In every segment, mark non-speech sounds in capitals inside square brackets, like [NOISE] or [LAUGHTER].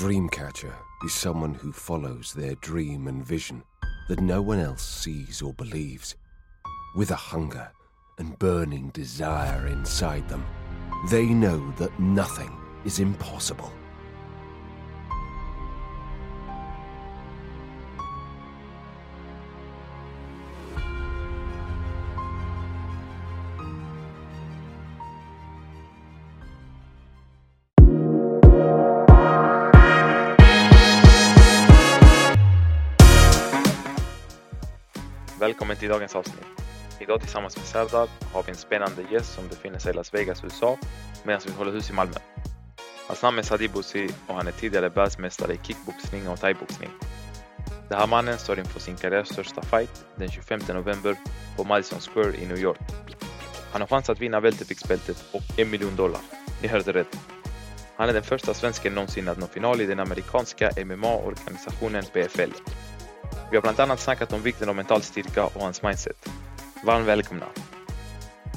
Dreamcatcher is someone who follows their dream and vision that no one else sees or believes. With a hunger and burning desire inside them, they know that nothing is impossible. Dagens avsnitt. Idag tillsammans med Serdar har vi en spännande gäst som befinner sig i Las Vegas, USA medan vi håller hus i Malmö. Hans namn är Sadi Bouzid och han är tidigare världsmästare i kickboxning och thaiboxning. Den här mannen står inför sin karriärs största fight den 25 november på Madison Square i New York. Han har chans att vinna welterviktsbältet och en miljon dollar. Ni hörde rätt. Han är den första svensken någonsin att nå final i den amerikanska MMA-organisationen PFL. Vi har bland annat snackat om vikten av mental styrka och hans mindset. Varmt välkomna!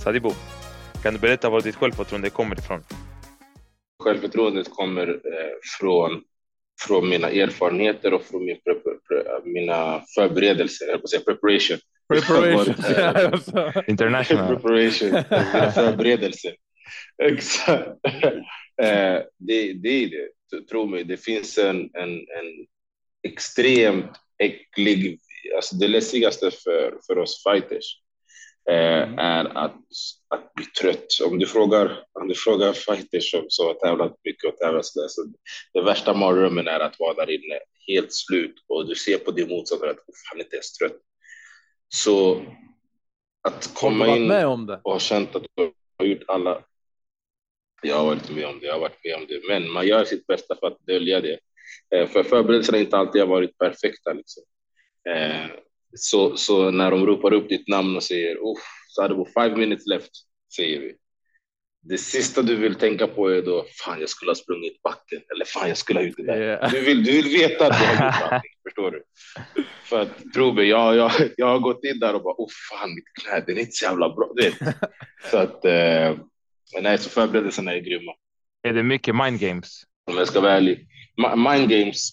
Sadibo, kan du berätta var ditt självförtroende kommer ifrån? Självförtroendet kommer eh, från, från mina erfarenheter och från min pre, pre, mina förberedelser, jag säga preparation. Preparation. [LAUGHS] International. preparation, förberedelser. [LAUGHS] Exakt. Eh, det, det är det, tro mig. Det finns en, en, en extremt äcklig, alltså det läskigaste för, för oss fighters eh, Mm. är att, att bli trött. Om du frågar, om du frågar fighters som, som har tävlat mycket och tävlat så där, så det värsta mardrömmen är att vara där inne helt slut och du ser på din motståndare att "Uff, han är inte ens trött. Så att komma in och ha känt att du har gjort alla. Jag har varit med om det, jag har varit med om det, men man gör sitt bästa för att dölja det. Eh, För förberedelserna inte alltid har varit perfekta. Liksom. Eh, Så, så när de ropar upp ditt namn och säger Uff, så hade vi five minutes left, säger vi. Det sista du vill tänka på är då, fan jag skulle ha sprungit backen, eller fan jag skulle ha gjort det där. Yeah. Du, vill, du vill veta att du har gjort någonting, [LAUGHS] förstår du? För att tro mig, jag, jag, jag har gått in där och bara, oh fan mitt knä, det är inte så jävla bra. Du vet. [LAUGHS] Så att, eh, men nej, så förberedelserna är grymma. Är det mycket mind games? Om jag ska vara ärlig. Ma- Mind games.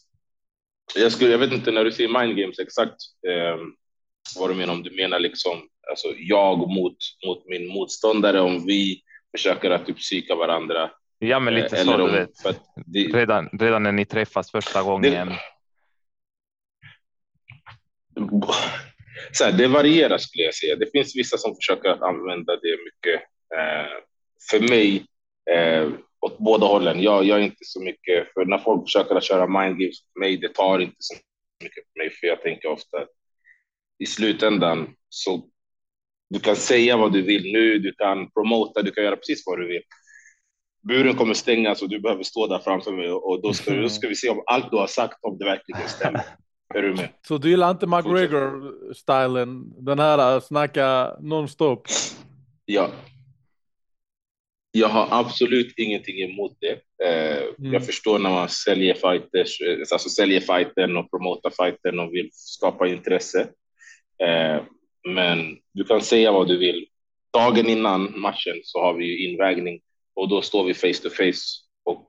Jag, skulle, jag vet inte när du säger mind games exakt eh, vad du menar. Om du menar liksom alltså jag mot, mot min motståndare, om vi försöker att typ psyka varandra. Ja, men lite eh, så, om, du vet. Det, Redan, redan när ni träffas första gången. så här, det varierar skulle jag säga. Det finns vissa som försöker att använda det mycket. Eh, för mig, eh, åt båda hållen. Jag, jag är inte så mycket, för när folk försöker att köra mind games för mig, det tar inte så mycket för mig, för jag tänker ofta att i slutändan så du kan säga vad du vill nu, du kan promota, du kan göra precis vad du vill. Buren kommer stängas och du behöver stå där framför mig och då ska, då ska vi se om allt du har sagt, om det verkligen stämmer. [LAUGHS] Är du med? Så du gillar inte McGregor-stilen? Den här äh, snacka nonstop? Ja. Jag har absolut ingenting emot det. Eh, Mm. Jag förstår när man säljer fighters, eh, alltså säljer fighten och promotar fighten och vill skapa intresse. Eh, men du kan säga vad du vill. Dagen innan matchen så har vi ju invägning och då står vi face to face och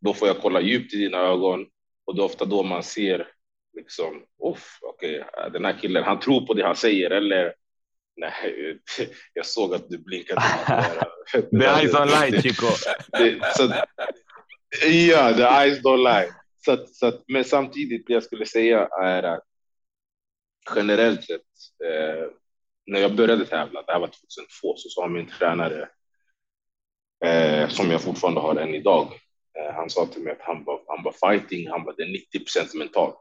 då får jag kolla djupt i dina ögon och det är ofta då man ser liksom, okej, den här killen, han tror på det han säger eller nej, [LAUGHS] jag såg att du blinkade. [LAUGHS] The eyes on light, Chico. Så, ja, the eyes don't lie. Så, så, men samtidigt, det jag skulle säga är att generellt sett, eh, när jag började tävla, det här var 2002, så sa min tränare, eh, som jag fortfarande har än idag, eh, han sa till mig att han var, han var fighting, han var det 90 procent mentalt.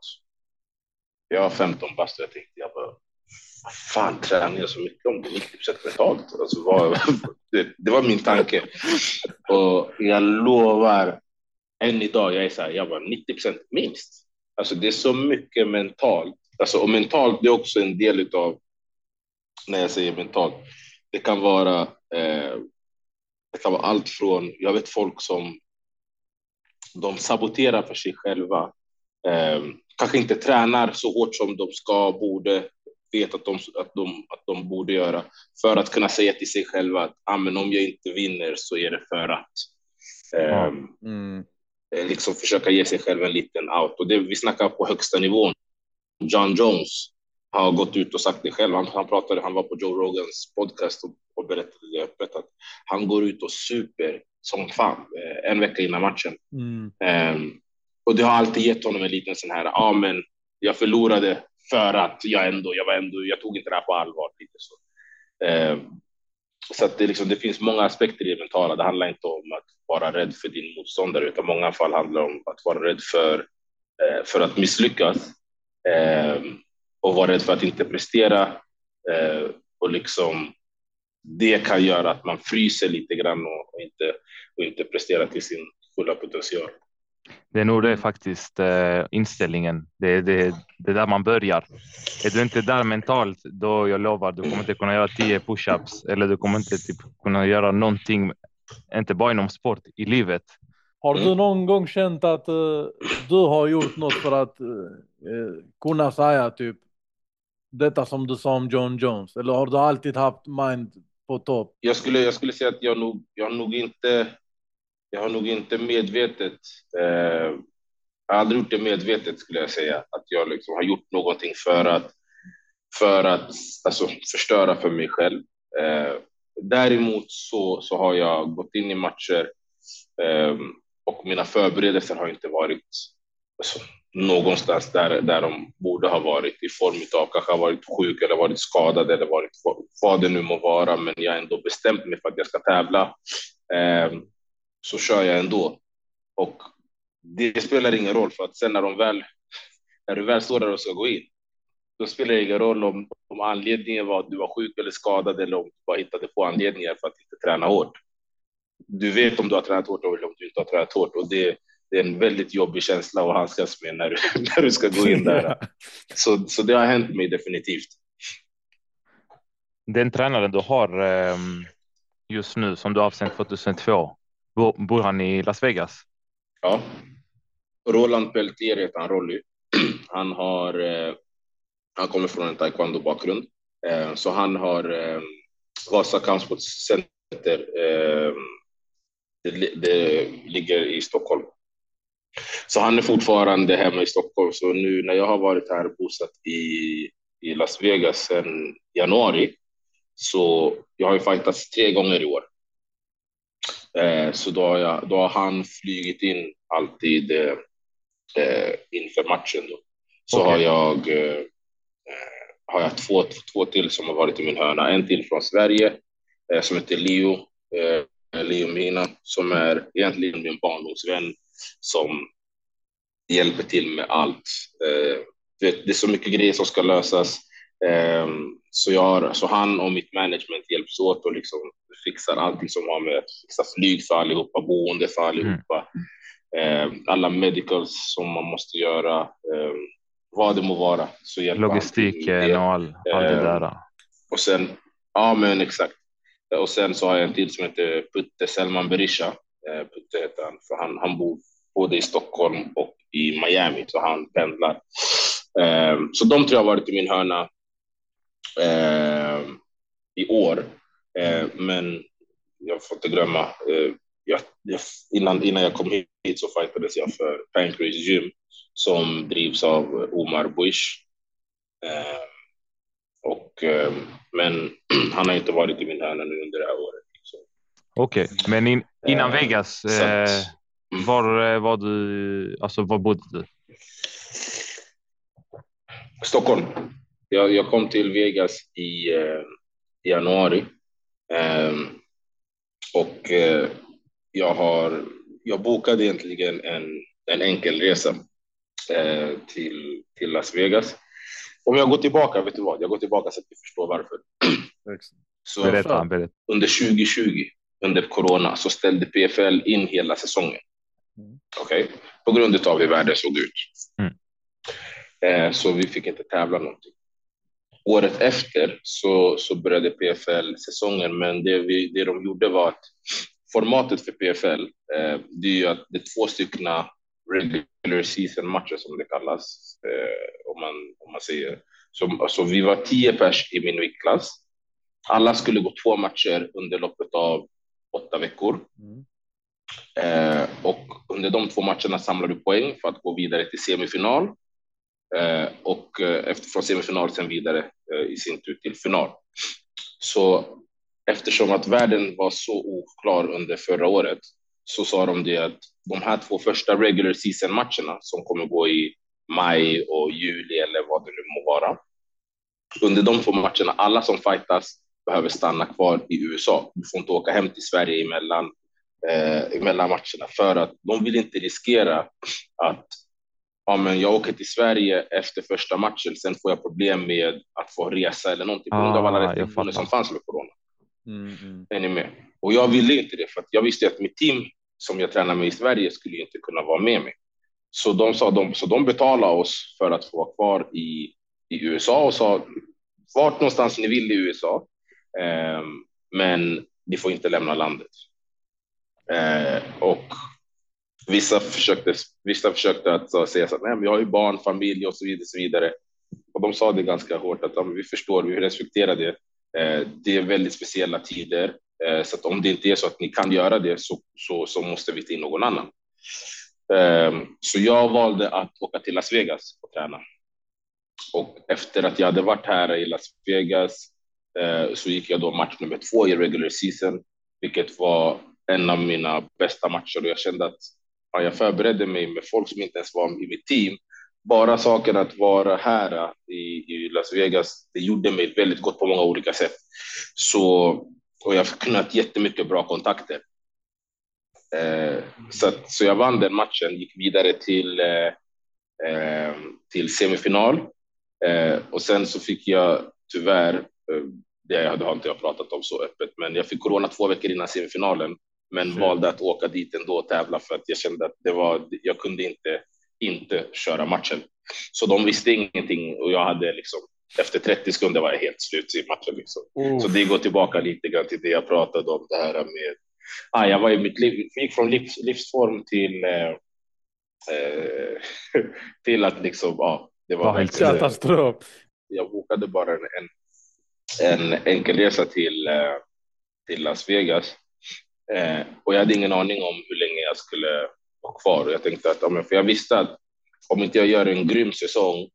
Jag var 15 bast och jag tänkte, jag bara, fan tränar jag så mycket om det är 90 procent mentalt? Alltså, vad, [LAUGHS] det, det var min tanke. Och jag lovar, än idag, jag är så här, jag var 90 procent minst. Alltså det är så mycket mentalt. Alltså, och mentalt, det är också en del av när jag säger mentalt. Det kan vara, eh, det kan vara allt från, jag vet folk som de saboterar för sig själva. Eh, kanske inte tränar så hårt som de ska, borde, vet att de, att de, att de borde göra för att kunna säga till sig själva att ah, men om jag inte vinner så är det för att. Eh, Mm. eh, liksom försöka ge sig själv en liten out. Och det, vi snackar på högsta nivån. John Jones har gått ut och sagt det själv. Han, han pratade, han var på Joe Rogans podcast och, och berättade det öppet att han går ut och super som fan eh, en vecka innan matchen. Mm. Um, och det har alltid gett honom en liten sån här, ja ah, men jag förlorade för att jag ändå, jag var ändå, jag tog inte det här på allvar. Lite så. Eh, så att det, liksom, det finns många aspekter i det mentala. Det handlar inte om att vara rädd för din motståndare, utan många fall handlar om att vara rädd för, eh, för att misslyckas eh, och vara rädd för att inte prestera. Eh, och liksom, det kan göra att man fryser lite grann och, och inte, och inte presterar till sin fulla potential. Det är nog det faktiskt eh, inställningen. Det är det, det där man börjar. Är du inte där mentalt, då jag lovar, du kommer inte kunna göra tio pushups eller du kommer inte typ, kunna göra någonting, inte bara inom sport, i livet. Har du någon gång känt att uh, du har gjort något för att uh, kunna säga typ detta som du sa om John Jones? Eller har du alltid haft mind på topp? Jag skulle, jag skulle säga att jag nog, jag nog inte jag har nog inte medvetet, eh, jag har aldrig gjort det medvetet skulle jag säga, att jag liksom har gjort någonting för att, för att alltså, förstöra för mig själv. Eh, däremot så, så har jag gått in i matcher eh, och mina förberedelser har inte varit alltså, någonstans där, där de borde ha varit i form av kanske varit sjuk eller varit skadad eller varit vad det nu må vara. Men jag har ändå bestämt mig för att jag ska tävla. Eh, så kör jag ändå. Och det spelar ingen roll för att sen när de väl, när du väl står där och ska gå in, då spelar det ingen roll om, om anledningen var att du var sjuk eller skadad eller om du bara hittade på anledningar för att inte träna hårt. Du vet om du har tränat hårt eller om du inte har tränat hårt och det, det är en väldigt jobbig känsla att handskas med när du, [LAUGHS] när du ska gå in där. Så, så det har hänt mig definitivt. Den tränaren du har ehm, just nu som du har sedan 2002, Bor, bor han i Las Vegas? Ja. Roland Peltier heter han, Rolly. [CLEARS THROAT] Han har. Eh, han kommer från en taekwondo bakgrund, eh, så han har eh, Vasa Kampsport Center. Eh, det, det, ligger i Stockholm. Så han är fortfarande hemma i Stockholm. Så nu när jag har varit här bosatt i, i Las Vegas sedan januari så jag har ju fightats tre gånger i år. Eh, så då har, jag, då har han flygit in alltid eh, eh inför matchen. Då. Så okay. har jag, eh, eh, har jag två, två till som har varit i min hörna. En till från Sverige eh, som heter Leo, Leo Mina, som är egentligen min barndomsvän som hjälper till med allt. det är så mycket grejer som ska lösas. Så, jag, så han och mitt management hjälps åt och liksom fixar allting som har med att fixa flyg för allihopa, boende för allihopa, mm. alla medicals som man måste göra, eh, vad det må vara. Så Logistiken och all, all det där. Eh, och sen, ja men exakt. Och sen så har jag en till som heter Putte Selman Berisha. Putte heter han, för han, han bor både i Stockholm och i Miami, så han pendlar. Så de tre har varit i min hörna eh, i år. Eh, men jag får inte glömma, eh, jag, jag, innan, innan jag kom hit så fightades jag för Pancrase Gym som drivs av Omar Bush. Eh, och, eh, men [CLEARS THROAT] han har inte varit i min hörna nu under det här året. Okej, okay. men in, innan eh, Vegas, mm. var var du? Alltså var bodde du? Stockholm. Jag, jag kom till Vegas i, eh, januari eh, och eh, jag har. Jag bokade egentligen en, en enkel resa eh, till, till Las Vegas. Om jag går tillbaka, vet du vad? Jag går tillbaka så att du förstår varför. Så berätta, berätta. under 2020, under corona, så ställde PFL in hela säsongen. Mm. Okej, okay? på grund av hur världen såg ut. Mm. Eh, så vi fick inte tävla någonting. Året efter så, så började PFL säsongen, men det, vi, det de gjorde var att formatet för PFL, eh, det är ju att det är två stycken regular season matcher som det kallas, eh, om, man, om man säger. Så alltså, vi var tio pers i min viktklass. Alla skulle gå två matcher under loppet av åtta veckor. Mm. Eh, och under de två matcherna samlar du poäng för att gå vidare till semifinal Eh, och eh, efter från semifinal sen vidare eh, i sin tur till final. Så eftersom att världen var så oklar under förra året så sa de det att de här två första regular season matcherna som kommer gå i maj och juli eller vad det nu må vara. Under de två matcherna, alla som fightas behöver stanna kvar i USA. Du får inte åka hem till Sverige emellan, eh, emellan matcherna för att de vill inte riskera att ja, men jag åker till Sverige efter första matchen, sen får jag problem med att få resa eller någonting på grund av alla Ah, restriktioner som fanns med corona. Mm, mm. Är ni med? Och jag ville inte det för att jag visste att mitt team som jag tränar med i Sverige skulle inte kunna vara med mig. Så de sa de, så de betalade oss för att få vara kvar i, i USA och sa vart någonstans ni vill i USA. Eh, men ni får inte lämna landet. Eh, och vissa försökte, vissa försökte att så, säga så att nej, men jag har ju barn, familj och så vidare. Så vidare. Och de sa det ganska hårt att ja, men vi förstår, vi respekterar det. Eh, det är väldigt speciella tider, eh, så att om det inte är så att ni kan göra det så, så, så måste vi ta in någon annan. Eh, så jag valde att åka till Las Vegas och träna. Och efter att jag hade varit här i Las Vegas eh, så gick jag då match nummer två i regular season, vilket var en av mina bästa matcher och jag kände att ja, jag förberedde mig med folk som inte ens var i mitt team. Bara saken att vara här äh, i, i Las Vegas, det gjorde mig väldigt gott på många olika sätt. Så, och jag har kunnat jättemycket bra kontakter. Eh, så, att, så jag vann den matchen, gick vidare till, eh, eh till semifinal. Eh, och sen så fick jag tyvärr, eh, det har inte jag pratat om så öppet, men jag fick corona två veckor innan semifinalen, men Shit. valde att åka dit ändå och tävla för att jag kände att det var, jag kunde inte inte köra matchen. Så de visste ingenting och jag hade liksom efter 30 sekunder var jag helt slut i matchen. Liksom. Så det går tillbaka lite grann till det jag pratade om det här med. Ah, jag var i mitt liv, gick från livs, livsform till. Eh, eh, [LAUGHS] till att liksom, ja, det var helt Katastrof. jag bokade bara en, en, en enkelresa till, eh, till Las Vegas. Eh, och jag hade ingen aning om hur länge jag skulle vara kvar. Och jag tänkte att, ja, för jag visste att om inte jag gör en grym säsong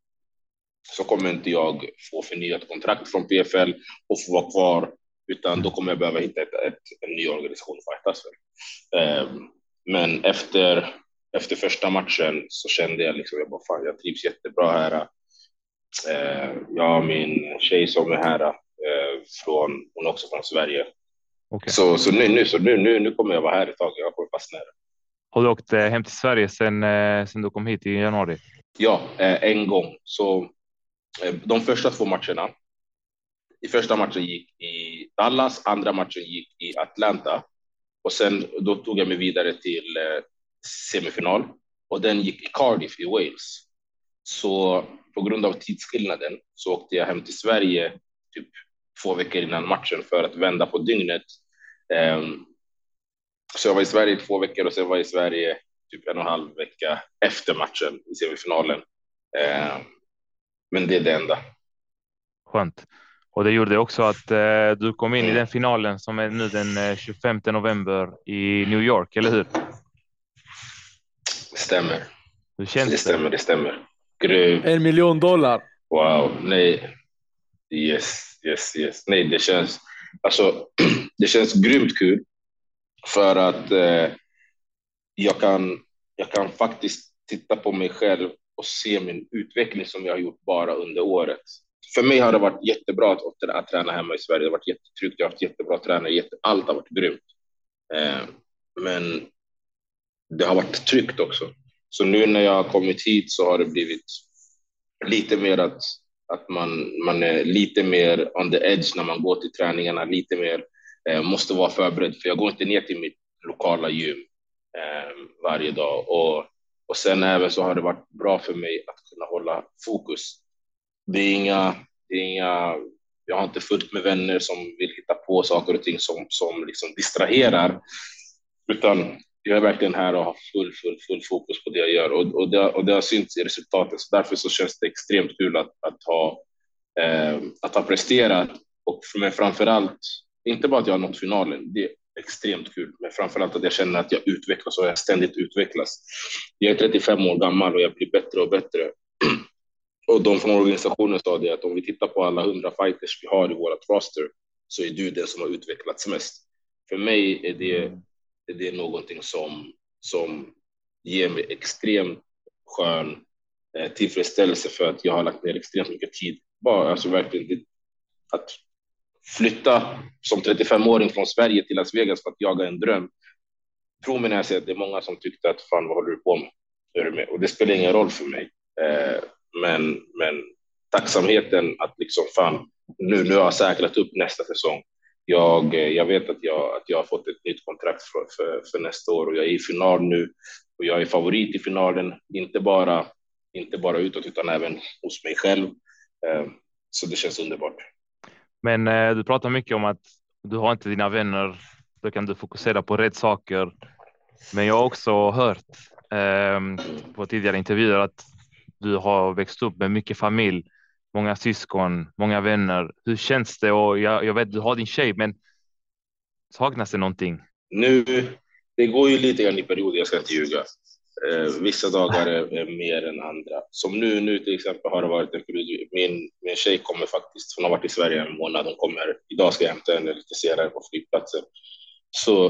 så kommer inte jag få förnyat kontrakt från PFL och få vara kvar, utan då kommer jag behöva hitta ett, ett, en ny organisation att fightas för. Eh, men efter, efter första matchen så kände jag liksom, jag bara, fan, jag trivs jättebra här. Eh, jag har min tjej som är här, eh, från, hon är också från Sverige. Okej. Så, så, nu, nu, så nu, nu, nu kommer jag vara här ett tag, jag kommer fastna här. Har du åkt eh, hem till Sverige sen, eh, sen du kom hit i januari? Ja, eh, en gång. Så de första två matcherna. I första matchen gick i Dallas, andra matchen gick i Atlanta och sen då tog jag mig vidare till semifinal och den gick i Cardiff i Wales. Så på grund av tidsskillnaden så åkte jag hem till Sverige typ två veckor innan matchen för att vända på dygnet. Ehm, så jag var i Sverige i två veckor och sen var jag i Sverige typ en och en halv vecka efter matchen i semifinalen. Ehm, men det är det enda. Skönt. Och det gjorde också att eh, du kom in i den finalen som är nu den eh, 25 november i New York, eller hur? Det stämmer. Hur Det känns det? stämmer, det stämmer. Grymt. En miljon dollar. Wow, nej. Yes, yes, yes. Nej, det känns, alltså, [CLEARS THROAT] det känns grymt kul för att eh, jag, kan, jag kan faktiskt titta på mig själv och se min utveckling som jag har gjort bara under året. För mig har det varit jättebra att, att träna hemma i Sverige. Det har varit jättetryggt. Jag har haft jättebra tränare. Jätte, allt har varit grymt. Eh, men det har varit tryggt också. Så nu när jag har kommit hit så har det blivit lite mer att, att man, man är lite mer on the edge när man går till träningarna, lite mer eh, måste vara förberedd, för jag går inte ner till mitt lokala gym eh, varje dag. Och, och sen även så har det varit bra för mig att kunna hålla fokus. Det är inga, det är inga jag har inte fullt med vänner som vill hitta på saker och ting som, som liksom distraherar, utan jag är verkligen här och har full, full, full fokus på det jag gör och, och, det, och det har synts i resultatet. Så därför så känns det extremt kul att, att, ha, eh, att ha presterat och men framför allt, inte bara att jag har nått finalen, det, är extremt kul. Men framförallt att jag känner att jag utvecklas och jag ständigt utvecklas. Jag är 35 år gammal och jag blir bättre och bättre. [CLEARS THROAT] Och de från organisationen sa det att om vi tittar på alla hundra fighters vi har i vårt roster så är du den som har utvecklats mest. För mig är det, det är någonting som, som ger mig extremt skön eh, tillfredsställelse för att jag har lagt ner extremt mycket tid. Bara alltså verkligen att flytta som 35-åring från Sverige till Las Vegas för att jaga en dröm. Tro mig när jag säger att det är många som tyckte att fan, vad håller du på med? Och det spelar ingen roll för mig. Eh, men, men tacksamheten att liksom fan, nu, nu har jag säkrat upp nästa säsong. Jag, eh, jag vet att jag, att jag har fått ett nytt kontrakt för, för, för nästa år och jag är i final nu och jag är favorit i finalen, inte bara, inte bara utåt utan även hos mig själv. Ehm, så det känns underbart. Men eh, du pratar mycket om att du har inte dina vänner. Då kan du fokusera på rätt saker. Men jag har också hört eh, på tidigare intervjuer att du har växt upp med mycket familj, många syskon, många vänner. Hur känns det? Och jag, jag vet, du har din tjej, men saknas det någonting? Nu, det går ju lite grann i perioder, jag ska inte ljuga. Eh, vissa dagar är, är, mer än andra. Som nu, nu till exempel har det varit en period. Min, min tjej kommer faktiskt, hon har varit i Sverige en månad. Hon kommer, idag ska jag hämta henne lite senare på flygplatsen. Så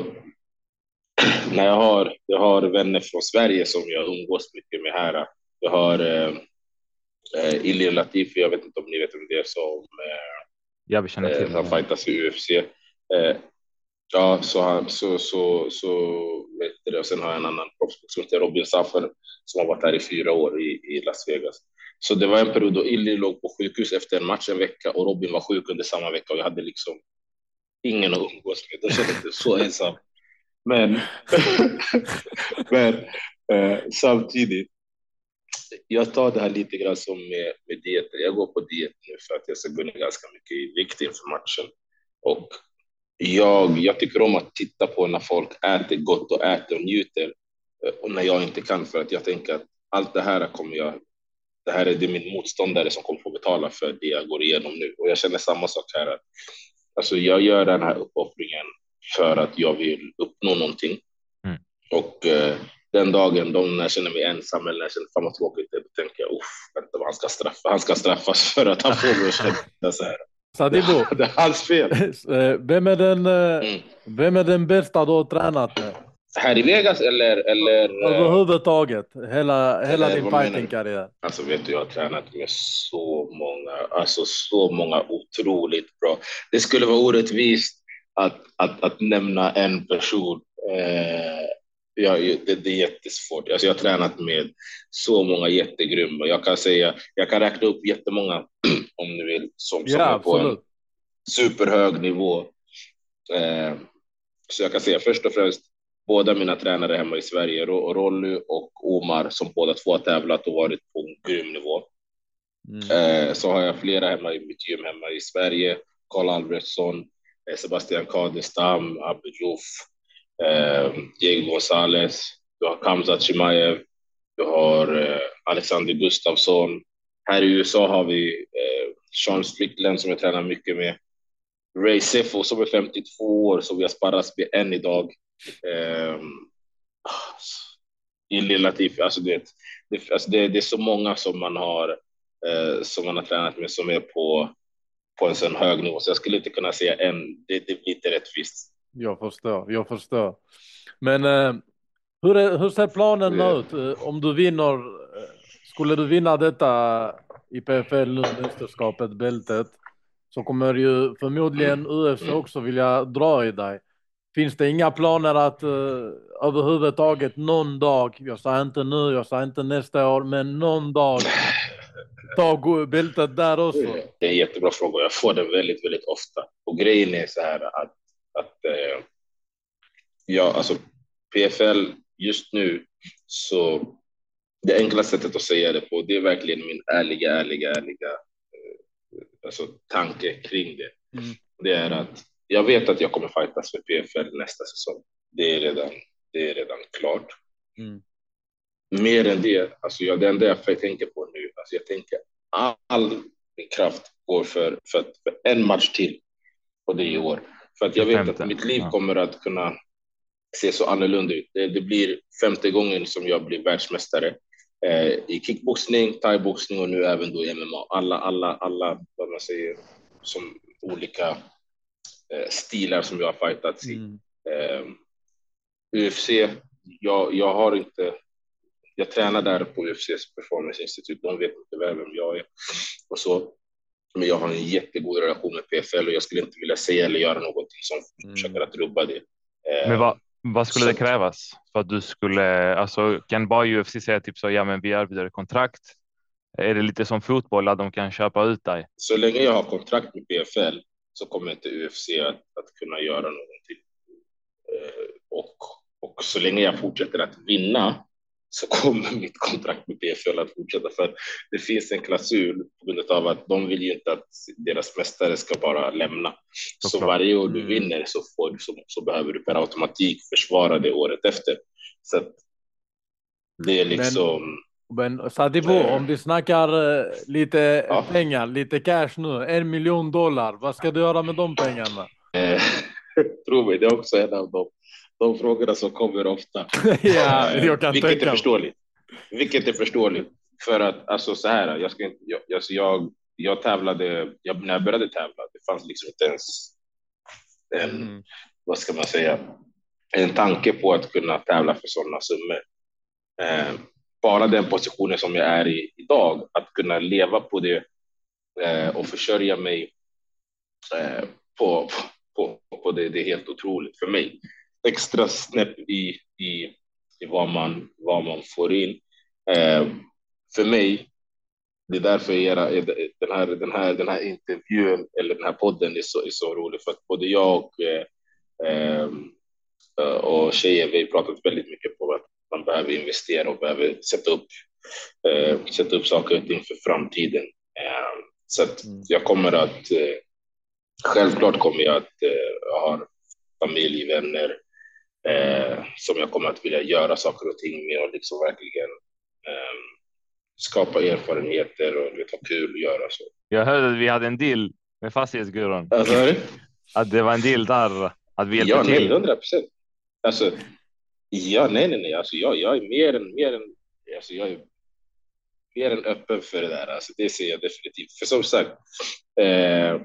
[CLEARS THROAT] när jag har, jag har vänner från Sverige som jag umgås mycket med här. Jag har eh, eh Ilir Latifi, jag vet inte om ni vet vem det är som eh, ja, vi känner till eh, han fightas i UFC. Eh, Ja, så, han, så, så, så vet du, och sen har jag en annan proffsboxare som heter Robin Saffer som har varit här i fyra år i, i Las Vegas. Så det var en period då Illy låg på sjukhus efter en match en vecka och Robin var sjuk under samma vecka och jag hade liksom ingen att umgås med. Jag kände mig så ensam. Men, [LAUGHS] men eh, samtidigt, jag tar det här lite grann som med, med dieten. Jag går på diet nu för att jag ska gå ner ganska mycket i vikt inför matchen. Och jag, jag tycker om att titta på när folk äter gott och äter och njuter eh, och när jag inte kan för att jag tänker att allt det här kommer jag. Det här är det min motståndare som kommer få betala för det jag går igenom nu och jag känner samma sak här. Alltså, jag gör den här uppoffringen för att jag vill uppnå någonting mm. och eh, den dagen då när jag känner mig ensam eller när jag känner fan vad tråkigt det då tänker jag uff, vänta han ska straffa. Han ska straffas [LAUGHS] för att han får mig att känna så här. Sadibo. [LAUGHS] Det är hans fel. [LAUGHS] Vem är den, eh, mm. vem är den bästa du har tränat med? Här i Vegas eller? eller eh, Överhuvudtaget, hela, hela din fightingkarriär. Alltså vet du, jag har tränat med så många, alltså så många otroligt bra. Det skulle vara orättvist att, att, att nämna en person. Eh, ja, det, det, är jättesvårt. Alltså jag har tränat med så många jättegrymma. Jag kan säga, jag kan räkna upp jättemånga [CLEARS THROAT] om ni vill som, som ja, är på absolut. en superhög nivå. Eh, så jag kan säga först och främst båda mina tränare hemma i Sverige, Rolly och Omar, som båda två har tävlat och varit på en grym nivå. Mm. Eh, så har jag flera hemma i mitt gym hemma i Sverige. Karl Albertsson, eh, Sebastian Kadestam, Jouf, eh, Diego Gonzalez, du har Kamzat Chimaev, du har eh, Alexander Gustafsson. Här i USA har vi eh, Sean Strickland som jag tränar mycket med. Ray Seffo som är 52 år som vi har sparrats med än idag. Ehm, ah, eh, Illy Latifi, alltså det, det, alltså det, det är så många som man har eh, som man har tränat med som är på på en sån hög nivå, så jag skulle inte kunna säga en. Det, det blir inte rättvist. Jag förstår, jag förstår. Men eh, hur, är, hur ser planen yeah. ut eh, om du vinner? Eh, skulle du vinna detta i PFL mästerskapet, bältet, så kommer ju förmodligen UFC också vilja dra i dig. Finns det inga planer att uh, överhuvudtaget någon dag, jag säger inte nu, jag säger inte nästa år, men någon dag ta bältet där också? Det är en jättebra fråga. Jag får den väldigt, väldigt ofta. Och grejen är så här att eh, ja, alltså PFL just nu så det enkla sättet att säga det på, det är verkligen min ärliga, ärliga, ärliga eh, alltså, tanke kring det. Mm. Det är att jag vet att jag kommer fightas för PFL nästa säsong. Det är redan, det är redan klart. Mm. Mer än det, alltså jag, det enda jag tänker på nu, alltså jag tänker all min kraft går för, för, för en match till och det är i år. För att jag vet Femte, att mitt liv ja. kommer att kunna se så annorlunda ut. Det, det blir femte gången som jag blir världsmästare eh, i kickboxning, thaiboxning och nu även då i MMA. Alla, alla, alla, vad man säger, som olika eh, stilar som jag har fightats i. Mm. Eh, UFC, jag, jag har inte, jag tränar där på UFCs Performance Institute, de vet inte väl vem jag är och så. Men jag har en jättegod relation med PFL och jag skulle inte vilja säga eller göra någonting som Mm. försöker att rubba det. Eh, Men vad, vad skulle det så- krävas för att du skulle, alltså kan bara UFC säga typ så, ja men vi erbjuder kontrakt. Är det lite som fotboll att de kan köpa ut dig? Så länge jag har kontrakt med PFL så kommer inte UFC att, att kunna göra någonting. Eh, och, och så länge jag fortsätter att vinna så kommer mitt kontrakt med PFL att fortsätta. För det finns en klausul på grund av att de vill ju inte att deras mästare ska bara lämna. Så Såklart. varje år du Mm. vinner så, får, du- så, så behöver du per automatik försvara det året efter. Så att det är liksom... Men Sadibo, Eh. om vi snackar eh, lite Ja. pengar, lite cash nu, en miljon dollar, vad ska du göra med de pengarna? Eh, [LAUGHS] tro mig, det är också en av de, de frågorna som kommer ofta. [LAUGHS] ja, Eh, jag kan Vilket tänka är förståeligt. Vilket är förståeligt. För att alltså så här, jag, ska inte, jag, alltså jag, jag tävlade, jag, när jag började tävla, det fanns liksom inte ens en, Mm. vad ska man säga, en tanke på att kunna tävla för sådana summor. Eh, bara den positionen som jag är i idag, att kunna leva på det eh, och försörja mig eh, på, på, på det, det är helt otroligt för mig. Extra snäpp i, i, i vad, man, vad man får in. Eh, för mig, det är därför era, den, här, den, här, den här intervjun eller den här podden är så, är så rolig för att både jag och, eh, eh, och tjejer, vi har pratat väldigt mycket på att man behöver investera och behöver sätta upp, eh, sätta upp saker och ting för framtiden. Eh, så att Mm. jag kommer att, eh, självklart kommer jag att ha familj, vänner eh, som jag kommer att vilja göra saker och ting med och liksom verkligen eh, skapa erfarenheter och vet, ha kul att göra så. Jag hörde att vi hade en deal med fastighetsbyrån. Alltså, Att det var en deal där, att vi hjälpte ja, till. hundra procent. Alltså, ja, nej, nej, nej, alltså jag, jag är mer än, mer än, alltså jag är mer än öppen för det där. Alltså, det ser jag definitivt. För som sagt, eh,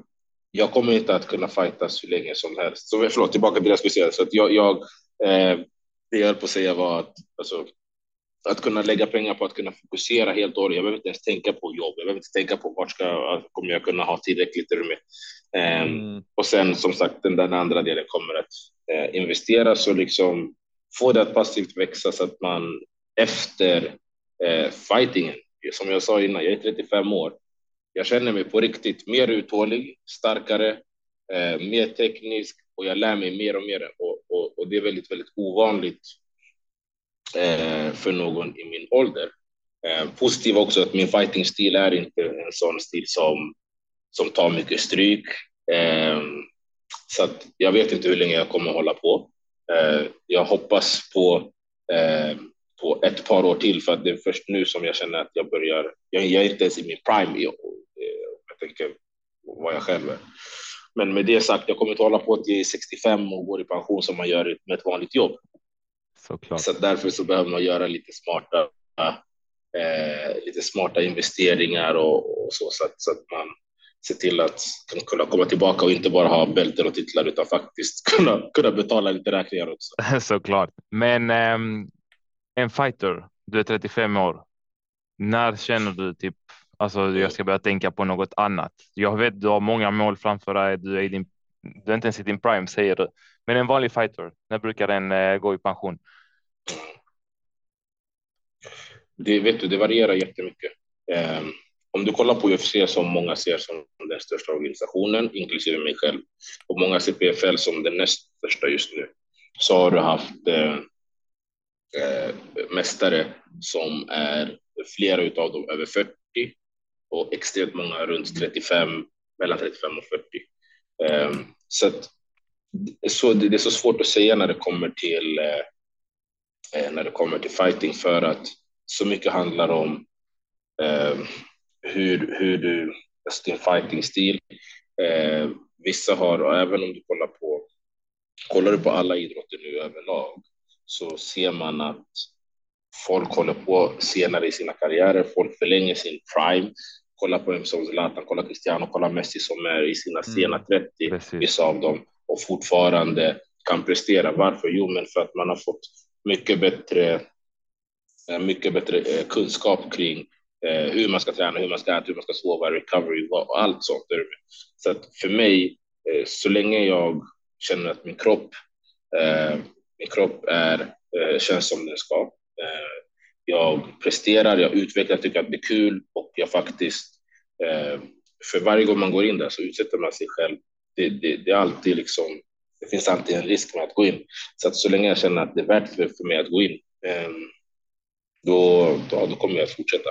jag kommer inte att kunna fightas hur länge som helst. Så, förlåt, tillbaka till det jag skulle säga. Så att jag, jag eh, det jag höll på att säga var att alltså, att kunna lägga pengar på att kunna fokusera helt och hållet. Jag behöver inte ens tänka på jobb. Jag behöver inte tänka på vart ska, kommer jag kunna ha tillräckligt rum. Eh, Mm. och sen som sagt, den där andra delen kommer att eh, investeras och liksom få det att passivt växa så att man efter eh, fightingen, som jag sa innan, jag är 35 år. Jag känner mig på riktigt mer uthållig, starkare, eh, mer teknisk och jag lär mig mer och mer. Och, och, och det är väldigt, väldigt ovanligt eh, för någon i min ålder. Eh, positivt också att min fightingstil är inte en sån stil som, som tar mycket stryk. Eh, så att jag vet inte hur länge jag kommer hålla på. Eh, jag hoppas på, eh, på ett par år till för att det är först nu som jag känner att jag börjar. Jag, jag är inte ens i min prime. Jag, eh, jag tänker vad jag själv är. Men med det sagt, jag kommer inte hålla på till jag är 65 och går i pension som man gör med ett vanligt jobb. Såklart. Så därför så behöver man göra lite smarta, eh, lite smarta investeringar och, och så, så att, så att man ser till att kunna komma tillbaka och inte bara ha bälten och titlar utan faktiskt [LAUGHS] kunna, kunna betala lite räkningar också. [LAUGHS] Såklart. Men ehm, en fighter, du är 35 år. När känner du typ, alltså jag ska börja tänka på något annat? Jag vet du har många mål framför dig, du är, din, du är inte ens i din prime säger du. Men en vanlig fighter, när brukar den eh, gå i pension? Det, vet du, det varierar jättemycket. Eh, om du kollar på UFC som många ser som den största organisationen, inklusive mig själv, och många ser PFL som den näst största just nu, så har du haft eh, eh, mästare som är flera utav dem över 40 och extremt många runt 35, mellan 35 och 40. Eh, så, att, så det, det är så svårt att säga när det kommer till eh, när det kommer till fighting för att så mycket handlar om eh, hur, hur du, alltså din fighting-stil, eh, vissa har, och även om du kollar på, kollar du på alla idrotter nu överlag så ser man att folk håller på senare i sina karriärer, folk förlänger sin prime. Kolla på en som Zlatan, kolla Cristiano, kolla Messi som är i sina mm, sena 30, Precis. vissa av dem, och fortfarande kan prestera. Varför? Jo, men för att man har fått mycket bättre, eh, mycket bättre eh, kunskap kring eh, hur man ska träna, hur man ska äta, hur man ska sova, recovery och allt sånt. Så att för mig, så länge jag känner att min kropp, min kropp är, känns som den ska, jag presterar, jag utvecklar, tycker att det är kul och jag faktiskt, eh, för varje gång man går in där så utsätter man sig själv. Det, det, det är alltid liksom det finns alltid en risk med att gå in. Så att så länge jag känner att det är värt för, för mig att gå in, ehm, då, då, då kommer jag att fortsätta.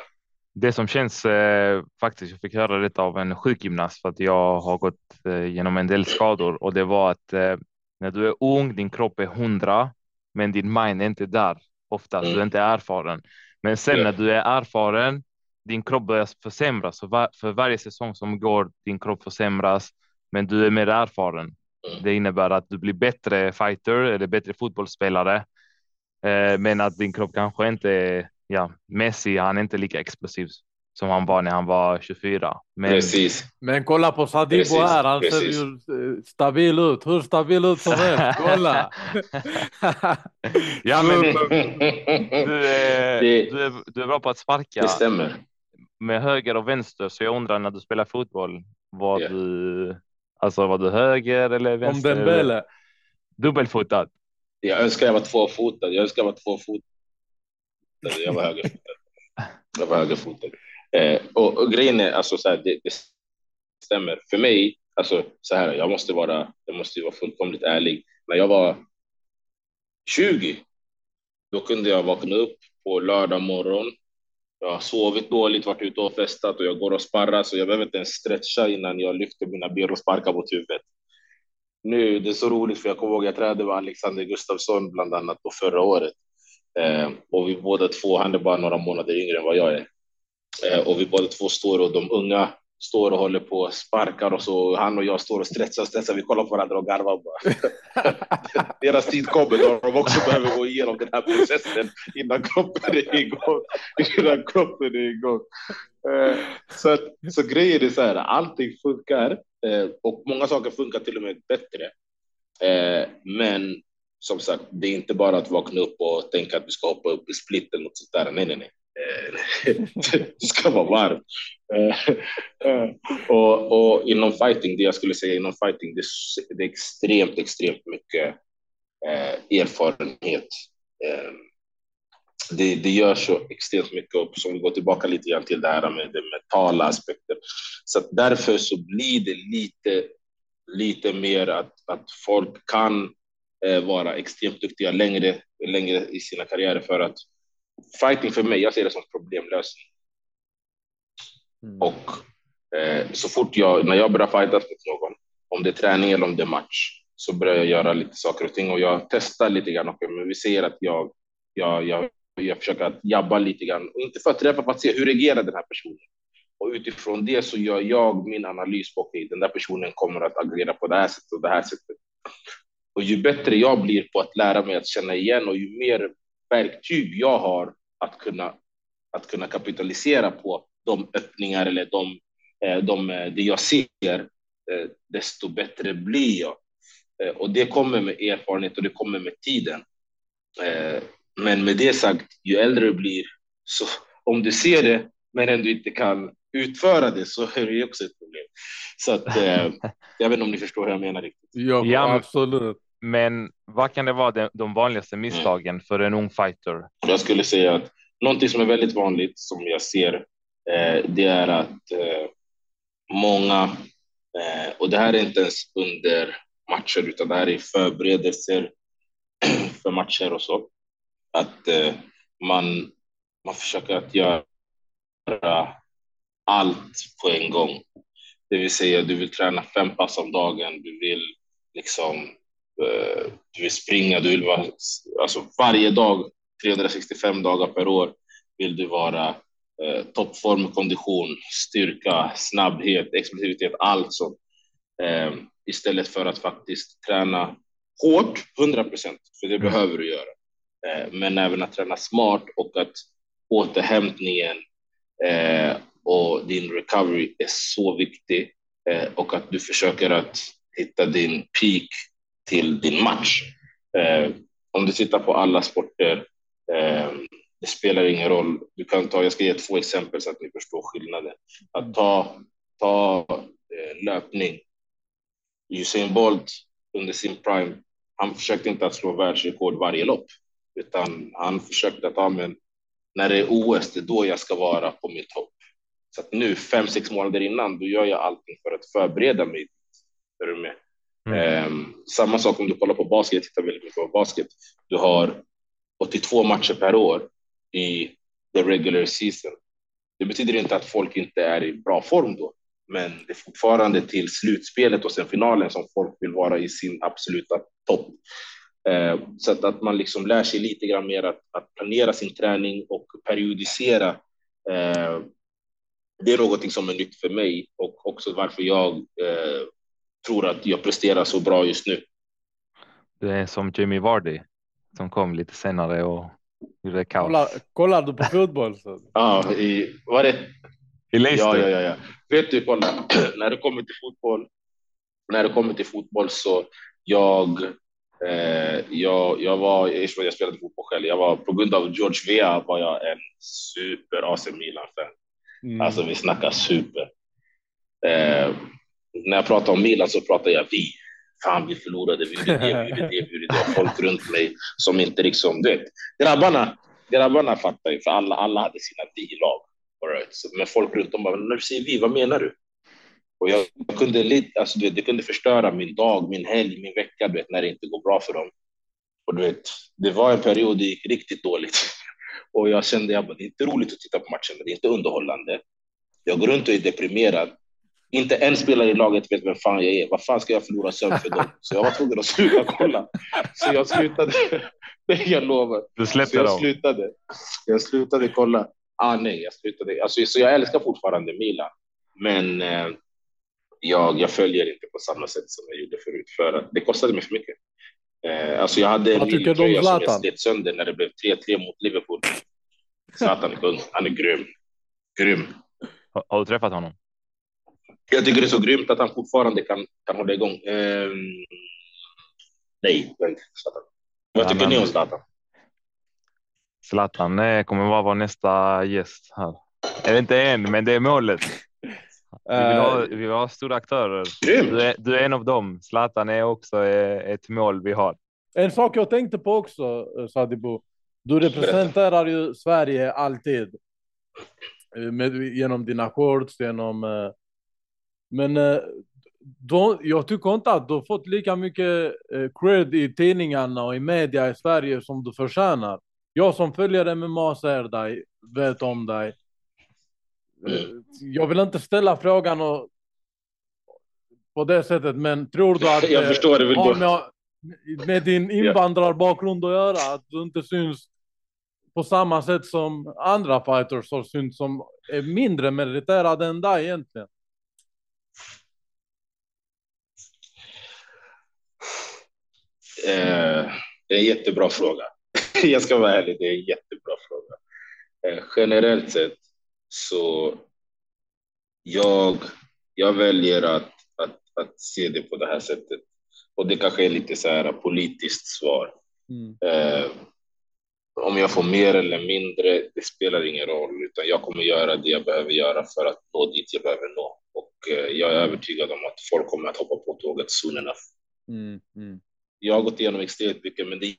Det som känns eh, faktiskt, jag fick höra detta av en sjukgymnast för att jag har gått eh, genom en del skador och det var att eh, när du är ung, din kropp är hundra, men din mind är inte där ofta, mm. du är mm. inte erfaren. Men sen yeah. när du är erfaren, din kropp börjar försämras. För, var, för varje säsong som går, din kropp försämras, men du är mer erfaren. Mm. Det innebär att du blir bättre fighter eller bättre fotbollsspelare. Eh, men att din kropp kanske inte, ja, Messi, han är inte lika explosiv som han var när han var 24. Men, Precis. men kolla på Sadibo här, han Precis. ser ju eh, stabil ut, hur stabil ut som helst, [LAUGHS] kolla. ja, men [LAUGHS] du, är, du, är, du är bra på att sparka. Det stämmer. Med höger och vänster, så jag undrar när du spelar fotboll, vad yeah. du Alltså var du höger eller vänster? Om Dembele. Dubbelfotad. Jag önskar jag var tvåfotad. Jag önskar jag var tvåfotad. Jag var högerfotad. Jag var högerfotad. Eh, och, och grejen är alltså så här, det, det, stämmer för mig. Alltså så här, jag måste vara. Jag måste vara fullkomligt ärlig. När jag var 20. Då kunde jag vakna upp på lördag morgon jag har sovit dåligt, varit ute och festat och jag går och sparrar så jag behöver inte ens stretcha innan jag lyfter mina ben och sparkar mot huvudet. Nu, det är så roligt för jag kommer ihåg jag tränade med Alexander Gustafsson bland annat på förra året. Eh, och vi båda två, han är bara några månader yngre än vad jag är. Eh, och vi båda två står och de unga står och håller på och sparkar och så han och jag står och stressar och stressar. Vi kollar på varandra och garvar bara. [LAUGHS] Deras tid kommer då de också behöver gå igenom den här processen innan kroppen är igång. Innan kroppen är igång. Eh, så, så grejen är så här, allting funkar eh, och många saker funkar till och med bättre. Men som sagt, det är inte bara att vakna upp och tänka att vi ska hoppa upp i splitten och sånt där. Nej, nej, nej det [LAUGHS] ska vara varmt. Eh, och, och inom fighting, det jag skulle säga inom fighting, det, det är extremt, extremt mycket eh, erfarenhet. Eh, det, det gör så extremt mycket Och som vi går tillbaka lite grann till det här med den mentala aspekten. Så därför så blir det lite, lite mer att, att folk kan eh, vara extremt duktiga längre, längre i sina karriärer för att fighting för mig, jag ser det som problemlösning. Mm. Och eh, så fort jag, när jag börjar fightas mot någon, om det är träning eller om det är match, så börjar jag göra lite saker och ting och jag testar lite grann. Okay, men vi ser att jag, jag, jag, jag försöker att jabba lite grann, och inte för att träffa, för att se hur reagerar den här personen. Och utifrån det så gör jag min analys på, okay, den där personen kommer att agera på det här sättet och det här sättet. Och ju bättre jag blir på att lära mig att känna igen och ju mer verktyg jag har att kunna, att kunna kapitalisera på de öppningar eller de, eh, de, eh, det jag ser, eh, desto bättre blir jag. Och det kommer med erfarenhet och det kommer med tiden. Men med det sagt, ju äldre du blir, så om du ser det men ändå inte kan utföra det så är det också ett problem. Så att, [LAUGHS] jag vet inte om ni förstår hur jag menar riktigt. Ja, absolut. Men vad kan det vara de, vanligaste misstagen mm. för en ung fighter? Jag skulle säga att någonting som är väldigt vanligt som jag ser, eh, det är att eh, många, eh, och det här är inte ens under matcher, utan det här är förberedelser [CLEARS THROAT] för matcher och så, att eh, man, man försöker att göra allt på en gång. Det vill säga, du vill träna fem pass om dagen, du vill liksom du vill springa, du vill vara, alltså varje dag, 365 dagar per år vill du vara eh, toppform, kondition, styrka, snabbhet, explosivitet, allt sånt. Eh, istället för att faktiskt träna hårt, 100 procent, för det Mm. behöver du göra. Eh, men även att träna smart och att återhämtningen eh, och din recovery är så viktig eh, och att du försöker att hitta din peak till din match. Eh, om du tittar på alla sporter, eh, det spelar ingen roll. Du kan ta, jag ska ge två exempel så att ni förstår skillnaden. Att ta, ta eh, löpning. Usain Bolt under sin prime, han försökte inte att slå världsrekord varje lopp, utan han försökte att, ja, men när det är OS, det är då jag ska vara på min topp. Så att nu, fem, sex månader innan, då gör jag allting för att förbereda mig. Är du med? Mm. Ehm, samma sak om du kollar på basket, jag tittar väldigt mycket på basket. Du har 82 matcher per år i the regular season. Det betyder inte att folk inte är i bra form då, men det är fortfarande till slutspelet och sen finalen som folk vill vara i sin absoluta topp. Eh, så att, att man liksom lär sig lite grann mer att, att planera sin träning och periodisera. Eh, det är någonting som är nytt för mig och också varför jag eh, tror att jag presterar så bra just nu. Du är som Jimmy Vardy som kom lite senare och gjorde kaos. Kollar, kollar du på fotboll? Så? Ja, i, var det I Leicester. Ja, ja, ja, ja. Vet du, kolla, [CLEARS THROAT] när det kommer till fotboll, när det kommer till fotboll så jag, eh, jag, jag var, jag spelade fotboll själv, jag var på grund av George Vea var jag en super AC Milan-fan. Mm. Alltså vi snackar super. Eh, när jag pratar om Milan så pratar jag vi. Fan, vi förlorade, vi gjorde det, vi gjorde det, vi gjorde det. Folk runt mig som inte liksom, du vet. Grabbarna, grabbarna fattar ju, för alla, alla hade sina vi-lag. Right. Men folk runt om bara, när du säger vi, vad menar du? Och jag, kunde lite, alltså du vet, det kunde förstöra min dag, min helg, min vecka, du vet, när det inte går bra för dem. Och du vet, det var en period det gick riktigt dåligt. Och jag kände, jag bara, det är inte roligt att titta på matchen, men det är inte underhållande. Jag går runt och är deprimerad. Inte en spelare i laget vet vem fan jag är. Vad fan ska jag förlora sömn för dem? Så jag var tvungen att sluta kolla. Så jag slutade. Det jag lovar. Du Så släppte jag dem. slutade. Jag slutade kolla. Ah, nej, jag slutade. Alltså, så jag älskar fortfarande Milan. Men eh, jag, jag följer inte på samma sätt som jag gjorde förut. För att det kostade mig för mycket. Eh, alltså jag hade en Milan-tröja som jag slet sönder när det blev 3-3 mot Liverpool. Zlatan är kung. Han är grym. Grym. Har, har du träffat honom? Jag tycker det är så grymt att han fortfarande kan, kan hålla igång. Ehm, nej, jag inte Zlatan. Vad Ja, tycker men- ni om Zlatan? Zlatan eh, kommer vara vår nästa gäst här. Eller inte än, men det är målet. Vi vill ha, Eh, vi vill ha stora aktörer. Du är, du är en av dem. Zlatan är också eh, ett mål vi har. En sak jag tänkte på också, eh, Sadibou. Du representerar ju Sverige alltid. Eh, Med, genom dina shorts, genom... Men eh, då, jag tycker inte att du har fått lika mycket eh, cred i tidningarna och i media i Sverige som du förtjänar. Jag som följer MMA ser dig, vet om dig. Eh, Jag vill inte ställa frågan och, på det sättet, men tror du att [LAUGHS] Jag förstår, det har med, med din invandrarbakgrund att göra, att du inte syns på samma sätt som andra fighters har synts som är mindre meriterade än dig egentligen? Eh, det är en jättebra fråga. [LAUGHS] Jag ska vara ärlig, det är en jättebra fråga. Eh, generellt sett så jag, jag väljer att, att, att se det på det här sättet. Och det kanske är lite så här politiskt svar. Mm. Eh, om jag får mer eller mindre, det spelar ingen roll, utan jag kommer göra det jag behöver göra för att nå dit jag behöver nå. Och eh, jag är övertygad om att folk kommer att hoppa på tåget soon enough. Mm. Mm. Jag har gått igenom extremt mycket, men det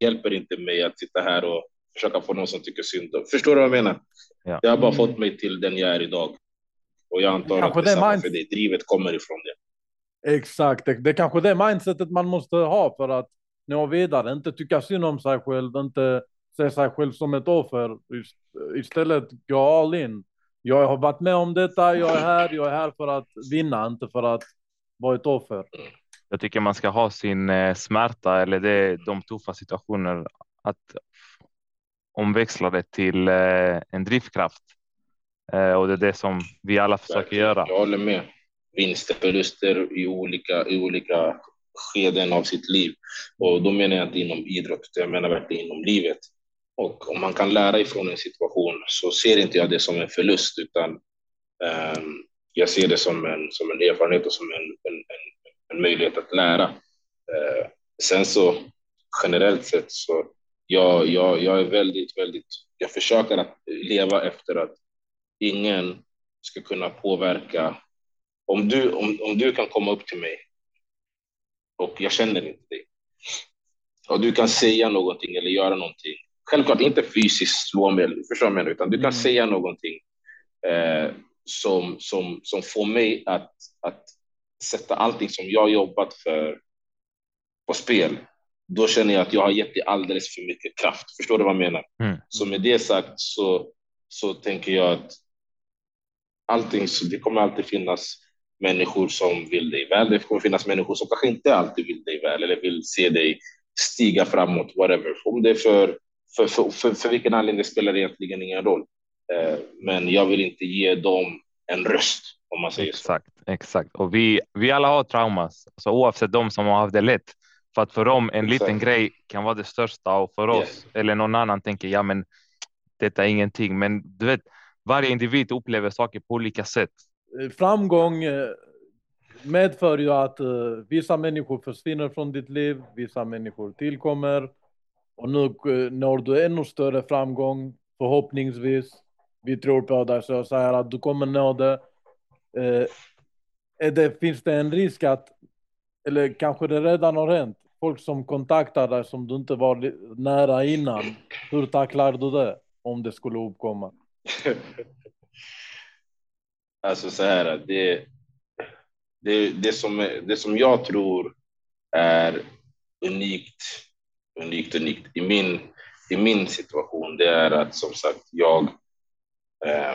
hjälper inte mig att sitta här och försöka få någon som tycker synd om. Förstår du vad jag menar? Ja. Det har bara Mm. fått mig till den jag är idag. Och jag antar Kanske att det är det samma för dig. Drivet kommer ifrån det. Exakt, det, det är kanske det mindsetet man måste ha för att nå vidare. Inte tycka synd om sig själv, inte se sig själv som ett offer. Ist- Istället gå all in. Jag har varit med om detta, jag är här, jag är här för att vinna, inte för att vara ett offer. Jag tycker man ska ha sin eh, smärta eller det, de tuffa situationer att omväxla det till eh, en drivkraft. Eh, och det är det som vi alla försöker göra. Jag håller med. vinster, förluster i olika, i olika skeden av sitt liv. Och då menar jag inte inom idrott, jag menar verkligen inom livet. Och om man kan lära ifrån en situation så ser inte jag det som en förlust, utan um, jag ser det som en, som en erfarenhet och som en, en, en, en möjlighet att lära. Uh, sen så generellt sett så jag, jag, jag är väldigt, väldigt, jag försöker att leva efter att ingen ska kunna påverka. Om du, om, om du kan komma upp till mig och jag känner inte dig och du kan säga någonting eller göra någonting. Självklart inte fysiskt slå mig, förstår mig, utan du kan mm. säga någonting eh, som, som, som får mig att, att sätta allting som jag jobbat för på spel då känner jag att jag har gett dig alldeles för mycket kraft. Förstår du vad jag menar? Mm. Så med det sagt så, så tänker jag att allting, så det kommer alltid finnas människor som vill dig väl. Det kommer finnas människor som kanske inte alltid vill dig väl eller vill se dig stiga framåt, whatever. Om det är för, för, för, för, för vilken anledning det spelar egentligen ingen roll. Eh, men jag vill inte ge dem en röst om man säger exakt, så. Exakt, och vi, vi alla har traumas, alltså, oavsett de som har haft det lätt. För att för dem en liten Exakt. grej kan vara det största och för oss yes. eller någon annan tänker ja, men detta är ingenting. Men du vet, varje individ upplever saker på olika sätt. Eh, framgång eh, medför ju att uh, vissa människor försvinner från ditt liv, vissa människor tillkommer och nu uh, når du ännu större framgång förhoppningsvis. Vi tror på dig så jag säger att du kommer nå det. Eh, det finns det en risk att, eller kanske det redan har hänt, folk som kontaktar dig som du inte var nära innan. Hur tacklar du det om det skulle uppkomma? [LAUGHS] alltså så här, det, det, det, som, det som jag tror är unikt, unikt, unikt i min, i min situation, det är att som sagt jag, eh,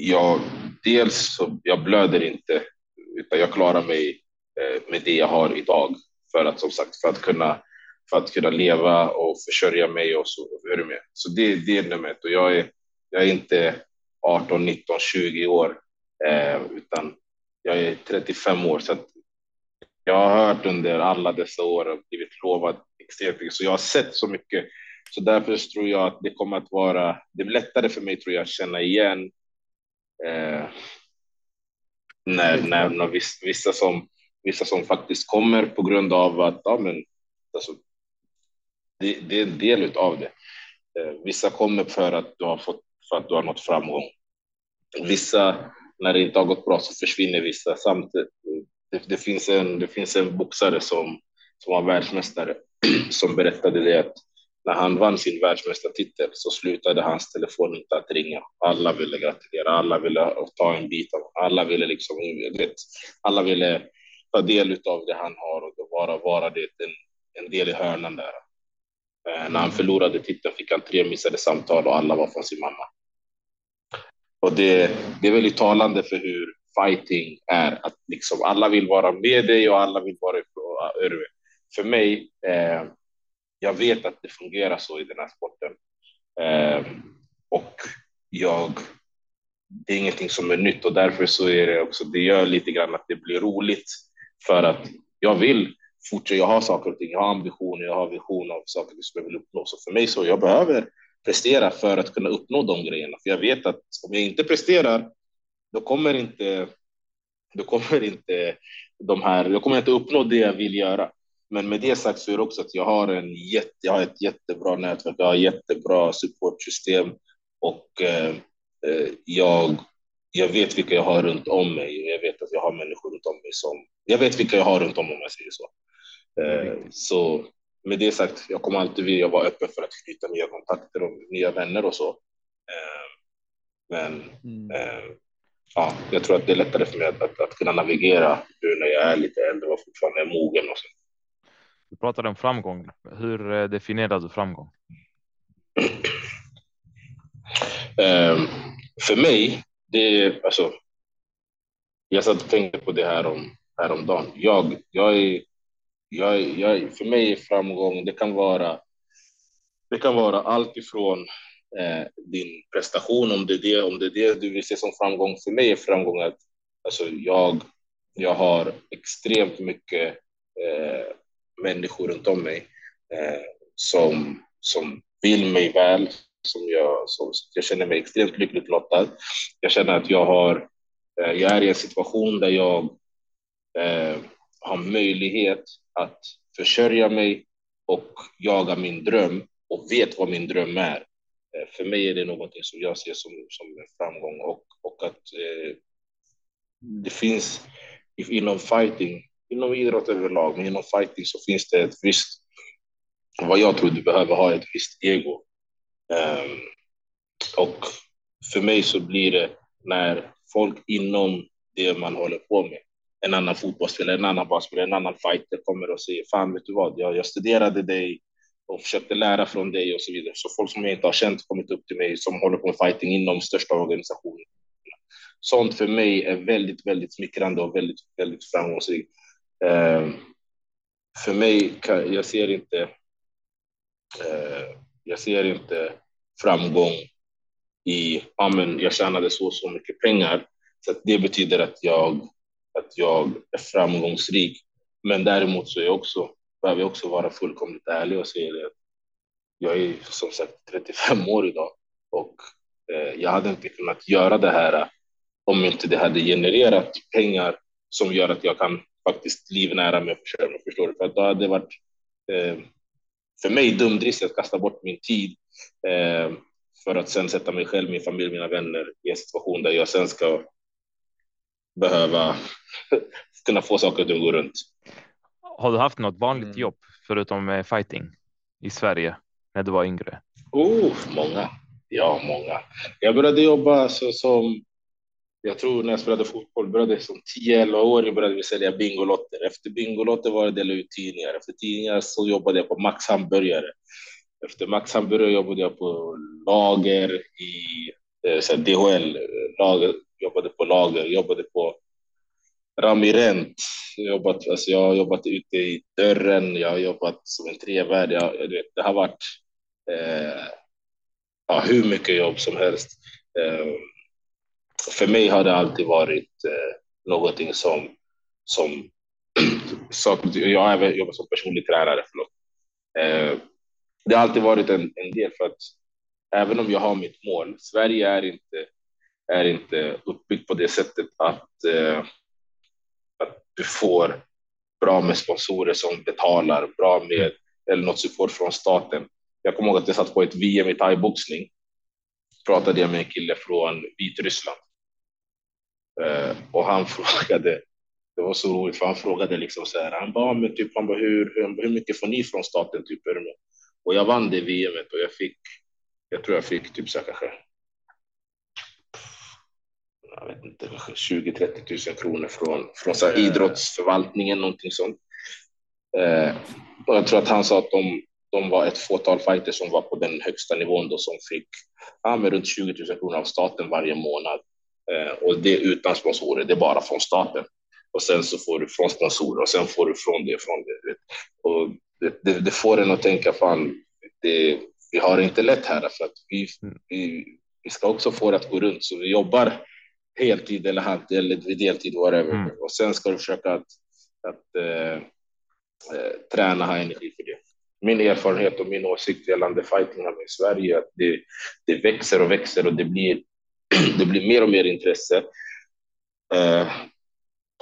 jag dels så jag blöder inte, utan jag klarar mig eh, med det jag har idag för att som sagt för att kunna för att kunna leva och försörja mig och så. Är du med? Så det, det är nummer ett och jag är, jag är inte 18, 19, 20 år eh, utan jag är 35 år så att jag har hört under alla dessa år och blivit lovad extremt mycket så jag har sett så mycket så därför tror jag att det kommer att vara det blir lättare för mig tror jag att känna igen eh, när, när, när vissa, som vissa som faktiskt kommer på grund av att ja, men, alltså, det, det är en del av det. Eh, vissa kommer för att du har fått för att du har nått framgång. Vissa, när det inte har gått bra så försvinner vissa. Samtidigt, eh, det, det, finns en, det finns en boxare som, som var världsmästare [CLEARS THROAT] som berättade det att när han vann sin världsmästartitel så slutade hans telefon inte att ringa. Alla ville gratulera, alla ville ta en bit av alla ville liksom, vet, alla ville ta del av det han har och vara, vara det en, en del i hörnan där. Eh, när han förlorade titeln fick han tre missade samtal och alla var från sin mamma. Och det, det är väldigt talande för hur fighting är, att liksom alla vill vara med dig och alla vill vara ifrån. För mig, eh, jag vet att det fungerar så i den här sporten. Eh, och jag, det är ingenting som är nytt och därför så är det också, det gör lite grann att det blir roligt för att jag vill fortsätta. Jag har saker och ting, jag har ambitioner, jag har visioner av saker som jag vill uppnå. Så för mig så jag behöver prestera för att kunna uppnå de grejerna. För jag vet att om jag inte presterar, då kommer inte, då kommer inte de här, jag kommer inte uppnå det jag vill göra. Men med det sagt så är det också att jag har en jätte, jag har ett jättebra nätverk, jag har jättebra supportsystem och eh, eh jag jag vet vilka jag har runt om mig jag vet att jag har människor runt om mig som jag vet vilka jag har runt om om jag säger så. Eh, så med det sagt, jag kommer alltid vilja vara öppen för att knyta nya kontakter och nya vänner och så. Eh, men mm. eh, ja, jag tror att det är lättare för mig att, att, att, kunna navigera nu när jag är lite äldre och fortfarande är mogen. Och så. Du pratade om framgång. Hur eh, definierar du framgång? Um, för mig det är alltså. Jag satt och tänkte på det här om häromdagen. Jag, jag är, jag, jag, för mig är framgång. Det kan vara. Det kan vara allt ifrån eh, din prestation om det är det, om det är det du vill se som framgång. För mig är framgång att, Alltså jag, jag har extremt mycket eh, människor runt om mig eh, som, som vill mig väl, som jag, som, jag känner mig extremt lyckligt lottad. Jag känner att jag har, eh, jag är i en situation där jag eh, har möjlighet att försörja mig och jaga min dröm och vet vad min dröm är. Eh, för mig är det någonting som jag ser som, som en framgång och, och att eh, det finns inom fighting, inom idrott överlag, men inom fighting så finns det ett visst, vad jag tror du behöver ha ett visst ego. Um, och för mig så blir det när folk inom det man håller på med, en annan fotbollsspelare, en annan basketspelare, en annan fighter kommer och säger fan vet du vad, jag, jag studerade dig och försökte lära från dig och så vidare. Så folk som jag inte har känt kommit upp till mig som håller på med fighting inom största organisationen. Sånt för mig är väldigt, väldigt smickrande och väldigt, väldigt framgångsrikt. Eh, för mig, kan, jag ser inte. Eh, jag ser inte framgång i, ja men jag tjänade så så mycket pengar. Så att det betyder att jag, att jag är framgångsrik. Men däremot så är jag också behöver jag också vara fullkomligt ärlig och säga det. Jag är som sagt 35 år idag och eh, jag hade inte kunnat göra det här eh, om inte det hade genererat pengar som gör att jag kan faktiskt livnära mig och försörja mig. Förstår du? För att då hade det varit eh, för mig dumdristigt att kasta bort min tid eh, för att sen sätta mig själv, min familj, mina vänner i en situation där jag sen ska behöva [LAUGHS] kunna få saker att gå runt. Har du haft något vanligt Mm. jobb förutom fighting i Sverige när du var yngre? Oh, många. Ja, många. Jag började jobba så, som, jag tror när jag spelade fotboll, började som 10-11 år, började vi sälja Bingolotter. Efter Bingolotter var det dela ut tidningar. Efter tidningar så jobbade jag på Max hamburgare. Efter Max hamburgare jobbade jag på lager i eh, så här DHL, lager, jobbade på lager, jobbade på Ramirent, jobbat, alltså jag har jobbat ute i dörren, jag har jobbat som en trevärd. Jag, jag vet, det har varit eh, ja, hur mycket jobb som helst. Eh, för mig har det alltid varit eh, någonting som, [CLEARS THROAT] som jag har även jobbat som personlig tränare. Förlåt. Eh, det har alltid varit en, en del för att även om jag har mitt mål, Sverige är inte, är inte uppbyggt på det sättet att eh, att du får bra med sponsorer som betalar, bra med eller något support från staten. Jag kommer ihåg att jag satt på ett VM i thaiboxning. Pratade jag med en kille från Vitryssland. Eh, och han frågade, det var så roligt för han frågade liksom så här, han bara, men typ, han bara, hur, hur, hur mycket får ni från staten typ? Och jag vann det VMet och jag fick, jag tror jag fick typ så här kanske jag vet inte, 20-30 000 kronor från, från så här idrottsförvaltningen, någonting sånt. Eh, och jag tror att han sa att de, de var ett fåtal fighters som var på den högsta nivån då som fick ja, med runt 20 000 kronor av staten varje månad. Eh, och det utan sponsorer, det är bara från staten. Och sen så får du från sponsorer och sen får du från det, från det. Och det, det, det får en att tänka, fan, det, vi har det inte lätt här för att vi, vi, vi ska också få det att gå runt. Så vi jobbar heltid eller halvtid eller deltid, whatever. Mm. Och sen ska du försöka att, att eh, eh, träna, ha energi för det. Min erfarenhet och min åsikt gällande fighting i Sverige är att det, det växer och växer och det blir, [CLEARS THROAT] det blir mer och mer intresse. Eh,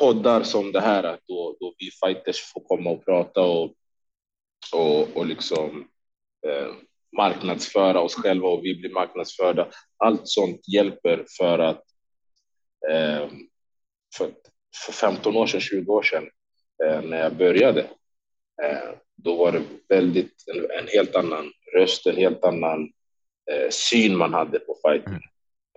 poddar som det här, att då, då vi fighters får komma och prata och, och, och liksom eh, marknadsföra oss själva och vi blir marknadsförda. Allt sånt hjälper för att eh, för, för 15 år sedan, 20 år sedan eh, när jag började, eh, då var det väldigt en, en, helt annan röst, en helt annan eh, syn man hade på fighting. Mm.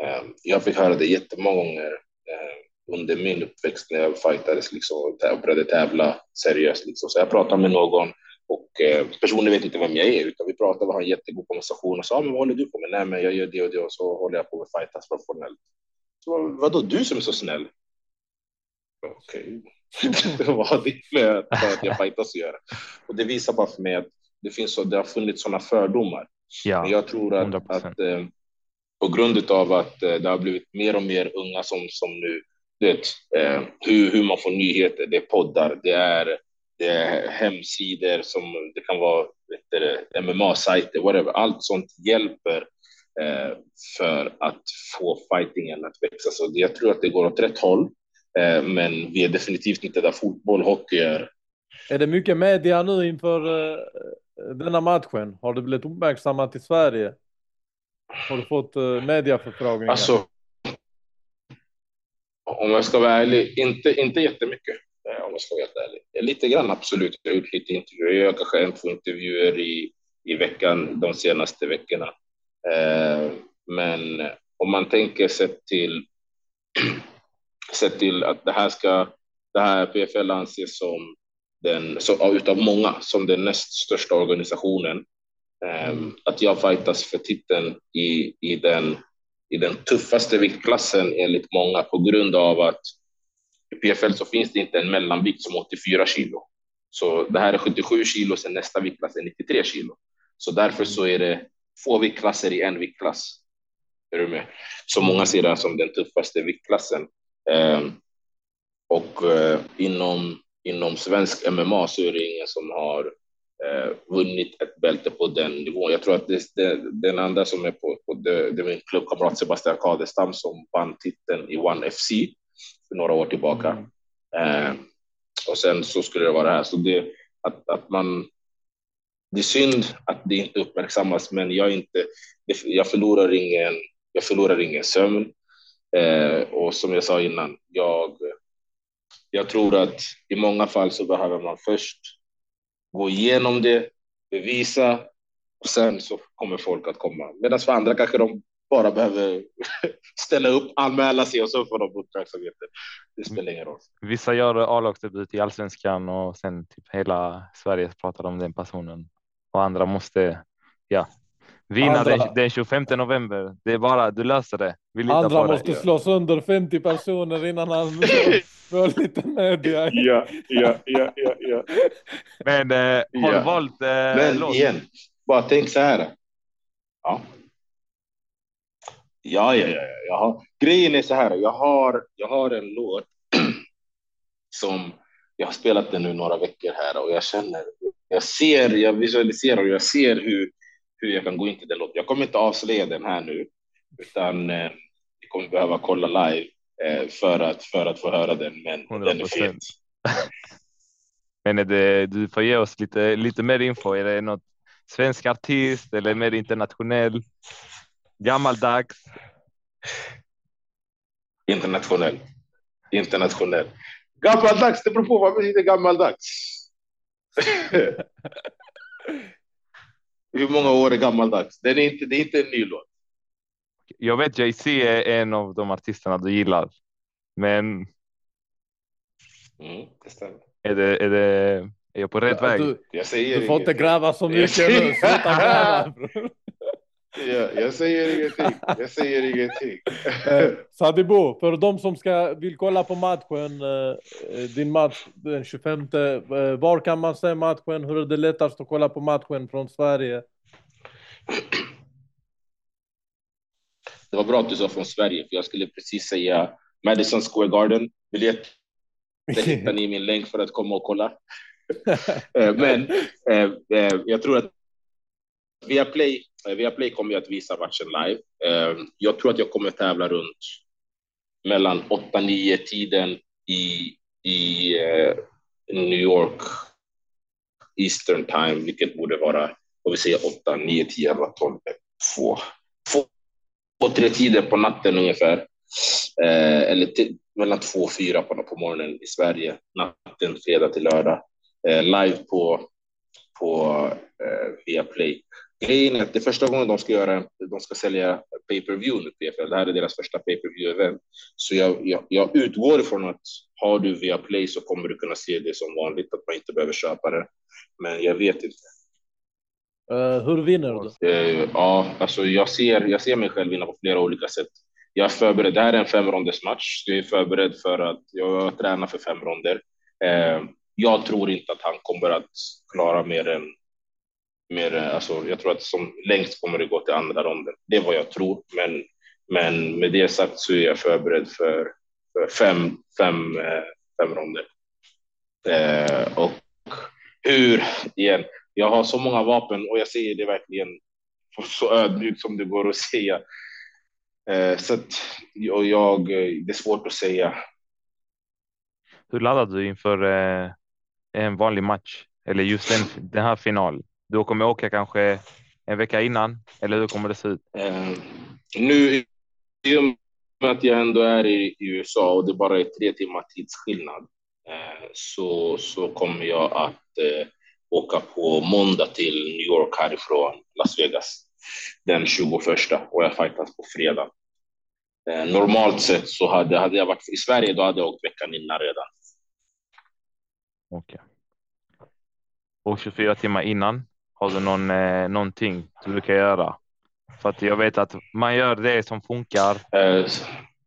Eh, jag fick höra det jättemånga gånger eh, under min uppväxt när jag fightades liksom, och började tävla seriöst. Liksom. Så jag pratade med någon och eh, personen vet inte vem jag är, utan vi pratade och har en jättegod konversation och sa, men vad håller du på med? Nej, men jag gör det och det och så håller jag på med fightas professionellt. Så, vadå, du som är så snäll? Okej, okay. [LAUGHS] vad har det med att jag fightas att göra? Och det visar bara för mig att det finns så, det har funnits sådana fördomar. Ja, Men jag tror att, 100%. att eh, på grund av att eh, det har blivit mer och mer unga som, som nu du vet, eh, hur, hur man får nyheter. Det är poddar, det är, det är hemsidor som det kan vara MMA-sajter, whatever. Allt sånt hjälper eh, för att få fightingen att växa. Så jag tror att det går åt rätt håll. Eh, men vi är definitivt inte där fotboll, hockey är. Är det mycket media nu inför eh, denna matchen? Har du blivit uppmärksammat i Sverige? Har du fått eh, mediaförfrågningar? Alltså, om jag ska vara ärlig, inte, inte jättemycket. Eh, om jag ska vara helt ärlig. Lite grann absolut. Jag har gjort lite intervjuer. Jag gör kanske en, två intervjuer i, i veckan de senaste veckorna. Eh, men om man tänker sett till, [CLEARS THROAT] sett till att det här ska, det här PFL anses som den, så, utav många, som den näst största organisationen. Eh, att jag fightas för titeln i, i den i den tuffaste viktklassen enligt många på grund av att i PFL så finns det inte en mellanvikt som 84 kilo. Så det här är 77 kilo, sen nästa viktklass är 93 kilo. Så därför så är det få viktklasser i en viktklass. Är du med? Så många ser det som den tuffaste viktklassen. Eh, och eh, inom, inom svensk MMA så är det ingen som har eh, vunnit ett bälte på den nivån. Jag tror att det, det, den andra som är på, på det, det är min klubbkamrat Sebastian Kadestam som vann titeln i One FC för några år tillbaka. Mm. Eh, och sen så skulle det vara det här. Så det, att, att man, det är synd att det inte uppmärksammas, men jag, inte, jag, förlorar, ingen, jag förlorar ingen sömn. Eh, och som jag sa innan, jag, jag tror att i många fall så behöver man först gå igenom det, bevisa och sen så kommer folk att komma. Medan för andra kanske de bara behöver [LAUGHS] ställa upp, anmäla sig och så får de uppmärksamheten. Det spelar ingen roll. Vissa gör A-lagsdebut i allsvenskan och sen typ hela Sverige pratar om den personen och andra måste ja, vinna andra... den, den 25 november. Det är bara du löser det. Vi andra måste slå sönder 50 personer innan han [LAUGHS] får lite media. Ja, ja, ja, ja, ja. Men eh, har du valt? Eh, Men låt? igen, bara tänk så här. Ja. Ja, ja, ja. Jag har, grejen är så här. Jag har, jag har en låt [CLEARS THROAT] som jag har spelat den nu några veckor här och jag känner, jag ser, jag visualiserar och jag ser hur, hur jag kan gå in till den låten. Jag kommer inte avslöja den här nu, utan eh, vi kommer behöva kolla live eh, för, att, för att få höra den, men 100%. den är fet. [LAUGHS] men är det, du får ge oss lite, lite mer info. Är det något svensk artist eller mer internationell? Gammaldags? Internationell. Internationell. Gammaldags, det beror på vad betyder gammaldags. [LAUGHS] Hur många år är gammaldags? Den är inte, det är inte en ny låt. Jag vet Jay-Z är en av de artisterna du gillar, men. Mm, det stämmer. Är det, är det, är jag på rätt ja, väg? Du, jag säger du får inte gräva så [LAUGHS] mycket nu, sluta gräva. Ja, jag säger ingenting. Jag säger ingenting. Eh, Sadibo, för de som ska, vill kolla på matchen, eh, din match den 25. Eh, var kan man se matchen? Hur är det lättast att kolla på matchen från Sverige? Det var bra att du sa från Sverige, för jag skulle precis säga Madison Square Garden. Biljett hittar ni min länk för att komma och kolla. [LAUGHS] Eh, men eh, eh, jag tror att Viaplay, eh, Viaplay kommer att visa matchen live. Eh, jag tror att jag kommer tävla runt mellan 8-9 tiden i, i eh, New York Eastern time, vilket borde vara, vad vi säger, 8, 9, 10, 11, 12, 2, två, tre tider på natten ungefär. Eh, eller mellan två och fyra på, på morgonen i Sverige, natten fredag till lördag. Eh, live på, på eh, Viaplay. Grejen är att det är första gången de ska göra, de ska sälja pay per view nu PFL. Det här är deras första pay per view event. Så jag, jag, jag utgår ifrån att har du Viaplay så kommer du kunna se det som vanligt, att man inte behöver köpa det. Men jag vet inte. Uh, hur vinner du? Uh, ja, alltså jag ser, jag ser mig själv vinna på flera olika sätt. Jag är förberedd. Det här är en femronders match. Jag är förberedd för att jag tränar för fem ronder. Uh, jag tror inte att han kommer att klara mer än mer, eh, alltså, jag tror att som längst kommer det gå till andra ronden. Det är vad jag tror, men, men med det sagt så är jag förberedd för, fem, fem, eh, fem ronder. Eh, och hur, igen, jag har så många vapen och jag säger det verkligen så ödmjukt som det går att säga. Eh, så att, och jag, eh, det är svårt att säga. Hur laddar du inför eh, en vanlig match eller just den, den här finalen? Du kommer åka kanske en vecka innan eller hur kommer det se ut? Eh, nu i och med att jag ändå är i, i USA och det bara är tre timmar tidsskillnad eh, så, så kommer jag att eh, åka på måndag till New York härifrån Las Vegas den 21 och jag fightas på fredag. Normalt sett så hade, hade jag varit i Sverige, då hade jag åkt veckan innan redan. Okej. Okay. Och 24 timmar innan, har du någon, eh, någonting du brukar göra? För att jag vet att man gör det som funkar. Eh,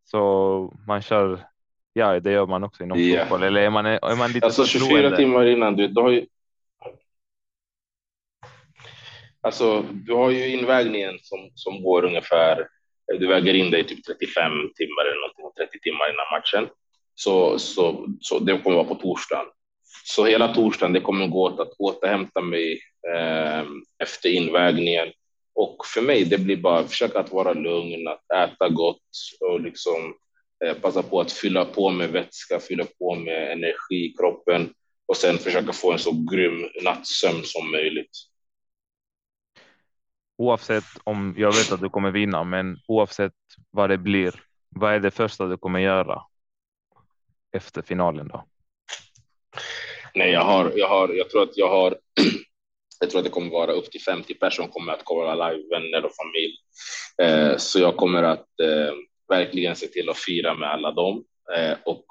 så man kör, ja det gör man också inom yeah. fotboll. Eller är man, är man lite Alltså 24 timmar innan, du, du har ju Alltså, du har ju invägningen som, som går ungefär, du väger in dig typ 35 timmar eller någonting, 30 timmar innan matchen. Så, så, så det kommer vara på torsdagen. Så hela torsdagen, det kommer gå åt att återhämta mig eh, efter invägningen. Och för mig, det blir bara att försöka att vara lugn, att äta gott och liksom eh, passa på att fylla på med vätska, fylla på med energi i kroppen och sen försöka få en så grym nattsömn som möjligt oavsett om jag vet att du kommer vinna, men oavsett vad det blir, vad är det första du kommer göra efter finalen då? Nej, jag har, jag har, jag tror att jag har, [CLEARS THROAT] jag tror att det kommer vara upp till 50 personer kommer att kolla live, vänner och familj. Eh, så jag kommer att eh, verkligen se till att fira med alla dem eh, och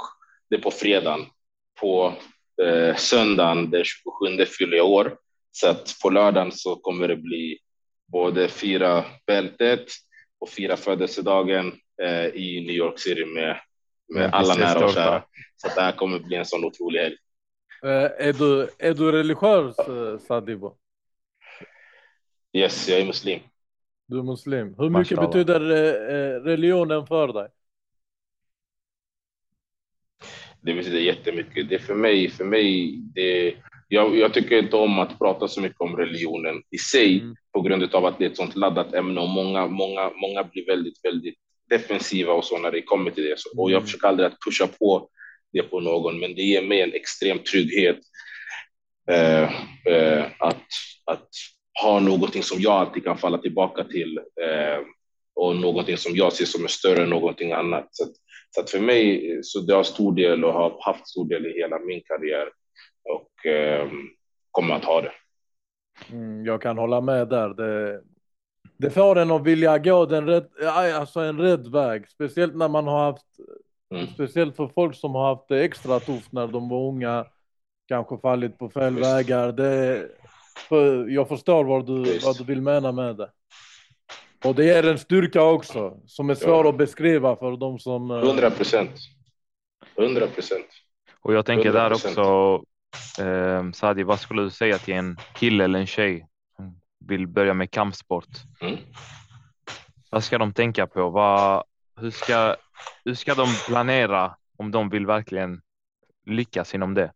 det är på fredagen. På eh, söndagen den 27 fyller jag år så att på lördagen så kommer det bli både fira bältet och fira födelsedagen eh, i New York City med, med alla nära och kära. Så det här kommer bli en sån otrolig helg. Eh, är, du, är du religiös eh, Sadibo? Yes, jag är muslim. Du är muslim. Hur mycket Mashallah. betyder eh, religionen för dig? Det betyder jättemycket. Det är för mig, för mig, det, jag, jag, tycker inte om att prata så mycket om religionen i sig mm. på grund av att det är ett sånt laddat ämne och många, många, många blir väldigt, väldigt defensiva och så när det kommer till det. Så, och jag mm. försöker aldrig att pusha på det på någon, men det ger mig en extrem trygghet eh, eh, att, att ha någonting som jag alltid kan falla tillbaka till eh, och någonting som jag ser som är större än någonting annat. Så, att, så att för mig så det har stor del och har haft stor del i hela min karriär och eh, kommer att ha det. Mm, jag kan hålla med där. Det, det får en att vilja gå den rätt, eh, alltså en rätt väg, speciellt när man har haft, mm. speciellt för folk som har haft det extra tufft när de var unga, kanske fallit på fel Just. vägar. Det, för jag förstår vad du, vad du vill mena med det. Och det är en styrka också som är svår ja. att beskriva för de som. 100 eh, procent. 100 procent. Och jag tänker 100%. där också Eh, Sadi, vad skulle du säga till en kille eller en tjej som vill börja med kampsport? Mm. Vad ska de tänka på? Vad, hur, ska, hur ska de planera om de vill verkligen lyckas inom det?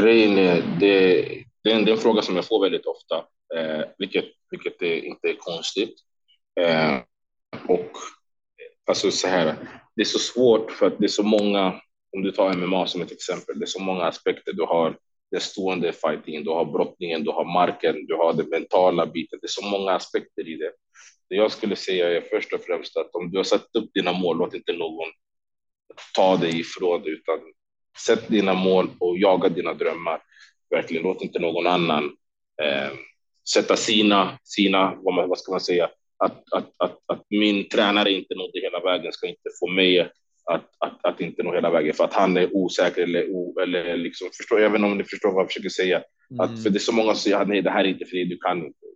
Grejen är, det, det, är en, det är en fråga som jag får väldigt ofta, eh, vilket, vilket är, inte är konstigt. Eh, och alltså så här, det är så svårt för att det är så många, om du tar MMA som ett exempel, det är så många aspekter. Du har den stående fightingen, du har brottningen, du har marken, du har den mentala biten. Det är så många aspekter i det. Det jag skulle säga är först och främst att om du har satt upp dina mål, låt inte någon ta dig ifrån det, utan sätt dina mål och jaga dina drömmar. Verkligen, låt inte någon annan eh, sätta sina, sina vad, man, vad ska man säga, att, att, att, att min tränare inte nådde hela vägen ska inte få mig att, att, att inte nå hela vägen för att han är osäker eller, o, eller liksom, förstår, även om ni förstår vad jag försöker säga. Mm. Att, för det är så många som säger nej, det här är inte för dig, du kan inte.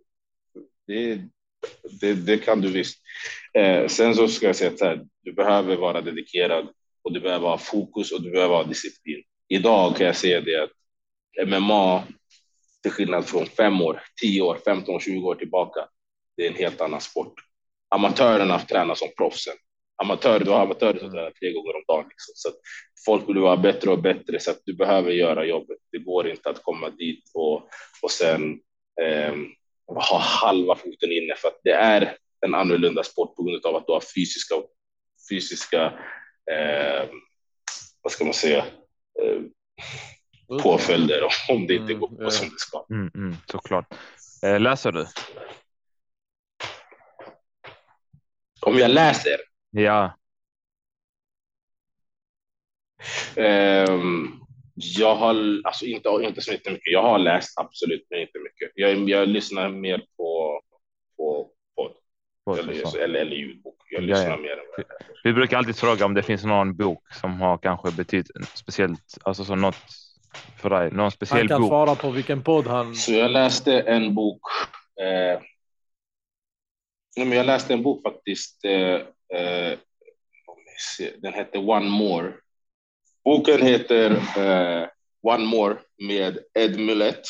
Det, det, det kan du visst. Eh, sen så ska jag säga att här, du behöver vara dedikerad och du behöver ha fokus och du behöver ha disciplin. Idag kan jag säga det att MMA, till skillnad från fem år, tio år, 15, 20 år tillbaka, det är en helt annan sport. amatörerna tränar som proffsen. Amatörer, du har amatörer som tränar tre gånger om dagen. Liksom. Så folk vill vara bättre och bättre så att du behöver göra jobbet. Det går inte att komma dit och, och sen eh, ha halva foten inne för att det är en annorlunda sport på grund av att du har fysiska, fysiska eh, vad ska man säga, eh, påföljder om det inte mm, går på som det ska. Mm, mm, såklart. Eh, läser du? Om jag läser? Ja. Um, jag har alltså inte, inte så mycket. Jag har läst absolut, men inte mycket. Jag, jag lyssnar mer på, på podd eller, eller, eller ljudbok. Jag lyssnar ja, ja. mer. Vi brukar alltid fråga om det finns någon bok som har kanske betytt speciellt, alltså så något för dig, någon speciell bok. Han kan bok. svara på vilken podd han. Så jag läste en bok. Eh, men jag läste en bok faktiskt. Eh, eh, den hette One More Boken heter eh, One More med Ed Millett.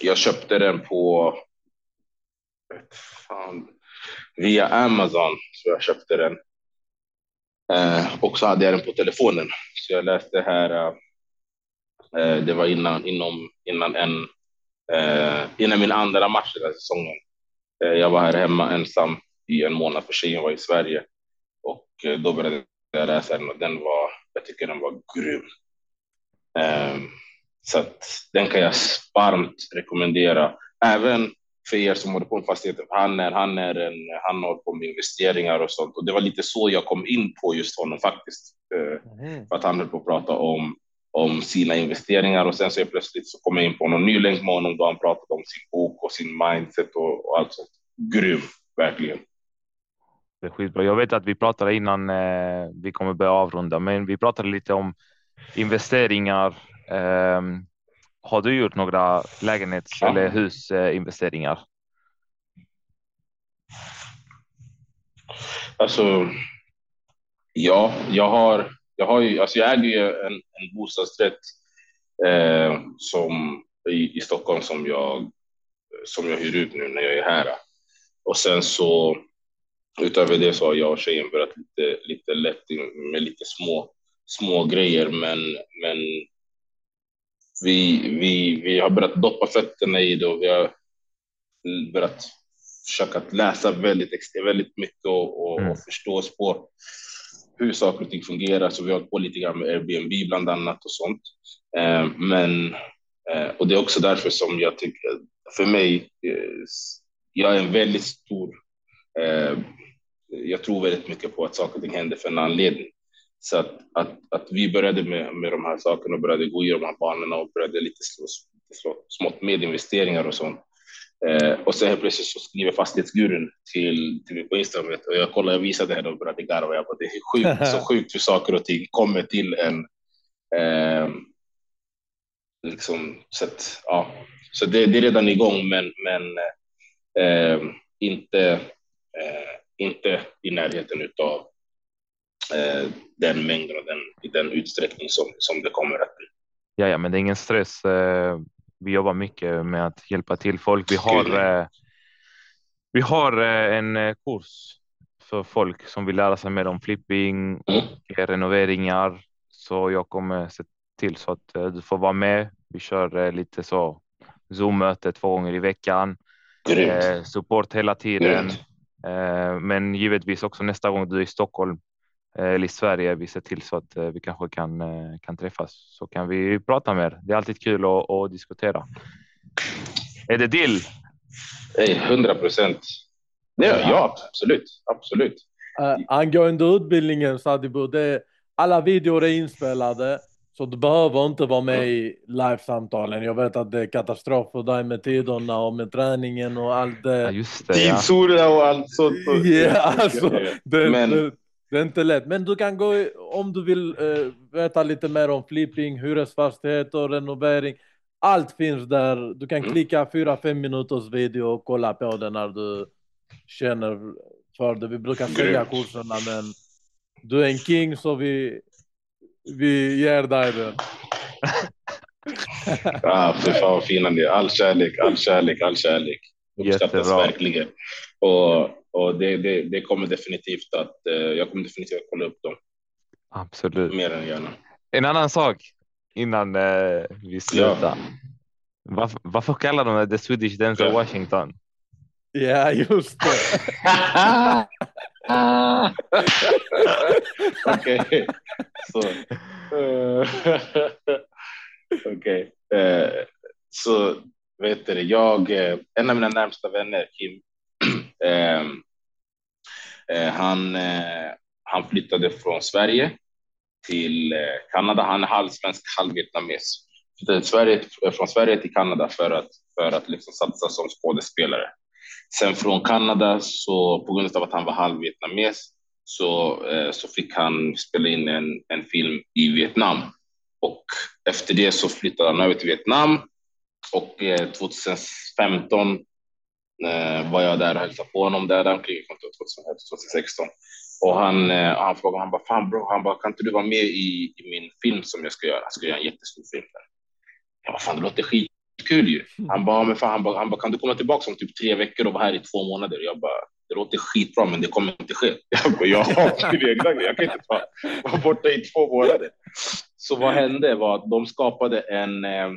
Jag köpte den på fan, via Amazon, så jag köpte den. Eh, och så hade jag den på telefonen, så jag läste här. Eh, eh det var innan, inom, innan, en, eh, innan min andra match den här säsongen. Eh, jag var här hemma ensam i en månad för tjejen var i Sverige och eh, då började jag läsa den och den var jag tycker den var grym. Um, så den kan jag varmt rekommendera. Även för er som håller på med fastigheter. Han, är, han, är en, han håller på med investeringar och sånt. Och det var lite så jag kom in på just honom faktiskt. Uh, mm. För att han höll på att prata om, om sina investeringar och sen så plötsligt så kom jag in på någon ny länk med honom då han pratade om sin bok och sin mindset och, och allt sånt. Grym, verkligen. Det är skitbra. Jag vet att vi pratade innan eh, vi kommer börja avrunda, men vi pratade lite om investeringar. Eh, har du gjort några lägenhets ja. eller husinvesteringar? Alltså, ja, jag har. Jag har ju, alltså jag äger ju en, en bostadsrätt eh, som i, i Stockholm som jag som jag hyr ut nu när jag är här. Och sen så utöver det så har jag och tjejen börjat lite, lite lätt med lite små, små grejer, men, men vi, vi, vi har börjat doppa fötterna i det och vi har börjat försöka läsa väldigt, väldigt mycket och, och, mm. och förstå oss på hur saker och ting fungerar. Så vi har hållit på lite grann med Airbnb bland annat och sånt. Eh, men, eh, och det är också därför som jag tycker, för mig, eh, jag är en väldigt stor eh, jag tror väldigt mycket på att saker och ting händer för en anledning. Så att, att, att vi började med, med de här sakerna och började gå i de här banorna och började lite slå, slå, smått med investeringar och sånt. Eh, och sen helt plötsligt så skriver fastighetsgurun till, till mig på Instagram och jag kollade, jag visade henne och började garva. Jag bara, det är sjukt, så [LAUGHS] sjukt hur saker och ting kommer till en. Eh, liksom, så att, ja, så det, det är redan igång, men, men eh, inte eh, inte i närheten av eh, den mängden och den, i den utsträckning som, som det kommer att bli. Ja, ja, men det är ingen stress. Eh, vi jobbar mycket med att hjälpa till folk. Vi har, eh, vi har eh, en kurs för folk som vill lära sig mer om flipping och mm. renoveringar. Så jag kommer se till så att du får vara med. Vi kör lite så Zoom möte två gånger i veckan. Grymt. support hela tiden. Grymt. Eh, men givetvis också nästa gång du är i Stockholm eh, eller i Sverige, vi ser till så att eh, vi kanske kan, kan träffas så kan vi prata mer. Det är alltid kul att, att diskutera. Är det deal? Hundra procent. Ja, absolut, absolut. Uh, angående utbildningen Sadibu, det, alla videor är inspelade. Så du behöver inte vara med i live-samtalen. Jag vet att det är katastrof för dig med tiderna och med träningen och allt det. Ja, just det. Tidsorda och allt sånt. [LAUGHS] Ja, alltså, det, Men... det, det, är inte lätt. Men du kan gå om du vill uh, veta lite mer om flipping, hyresfastigheter, renovering. Allt finns där. Du kan mm. klicka fyra, fem minuters video och kolla på det när du känner för det. Vi brukar sälja kurserna, men du är en king så vi vi ger dig den. ah, för fan vad fina ni All kärlek, all kärlek, all kärlek. Uppskattas verkligen. Och och det, det, det kommer definitivt att eh, jag kommer definitivt att kolla upp dem Absolut. mer än gärna. En annan sak innan eh, vi slutar. Varför, varför kallar de det The Swedish Denzel Ja. Washington? Ja, just det. [LAUGHS] Okej, så. eh, [LAUGHS] Okay. eh, så vet du, jag, eh, en av mina närmsta vänner, Kim, [CLEARS THROAT] eh, eh, han, eh, han flyttade från Sverige till eh, Kanada. Han är halvsvensk, halvvietnames. Flyttade Sverige, från Sverige till Kanada för att, för att liksom satsa som skådespelare. Sen från Kanada, så på grund av att han var halvvietnames, så, eh, så fick han spela in en, en film i Vietnam. Och efter det så flyttade han över till Vietnam. Och eh, 2015 eh, var jag där och hälsade på honom där, där omkring 2016. Och han, eh, han frågade, han bara, fan bro, han bara, kan inte du vara med i, i min film som jag ska göra? Jag ska göra en jättestor film. Där. Jag bara, fan det låter skitkul ju. Han bara, men fan, han bara, han bara, kan du komma tillbaka om typ tre veckor och vara här i två månader? Jag bara, det låter skitbra, men det kommer inte ske. [LAUGHS] Jag bara, jag har min egna grej. Jag kan inte ta, vara borta i två månader. Så vad hände var att de skapade en, eh,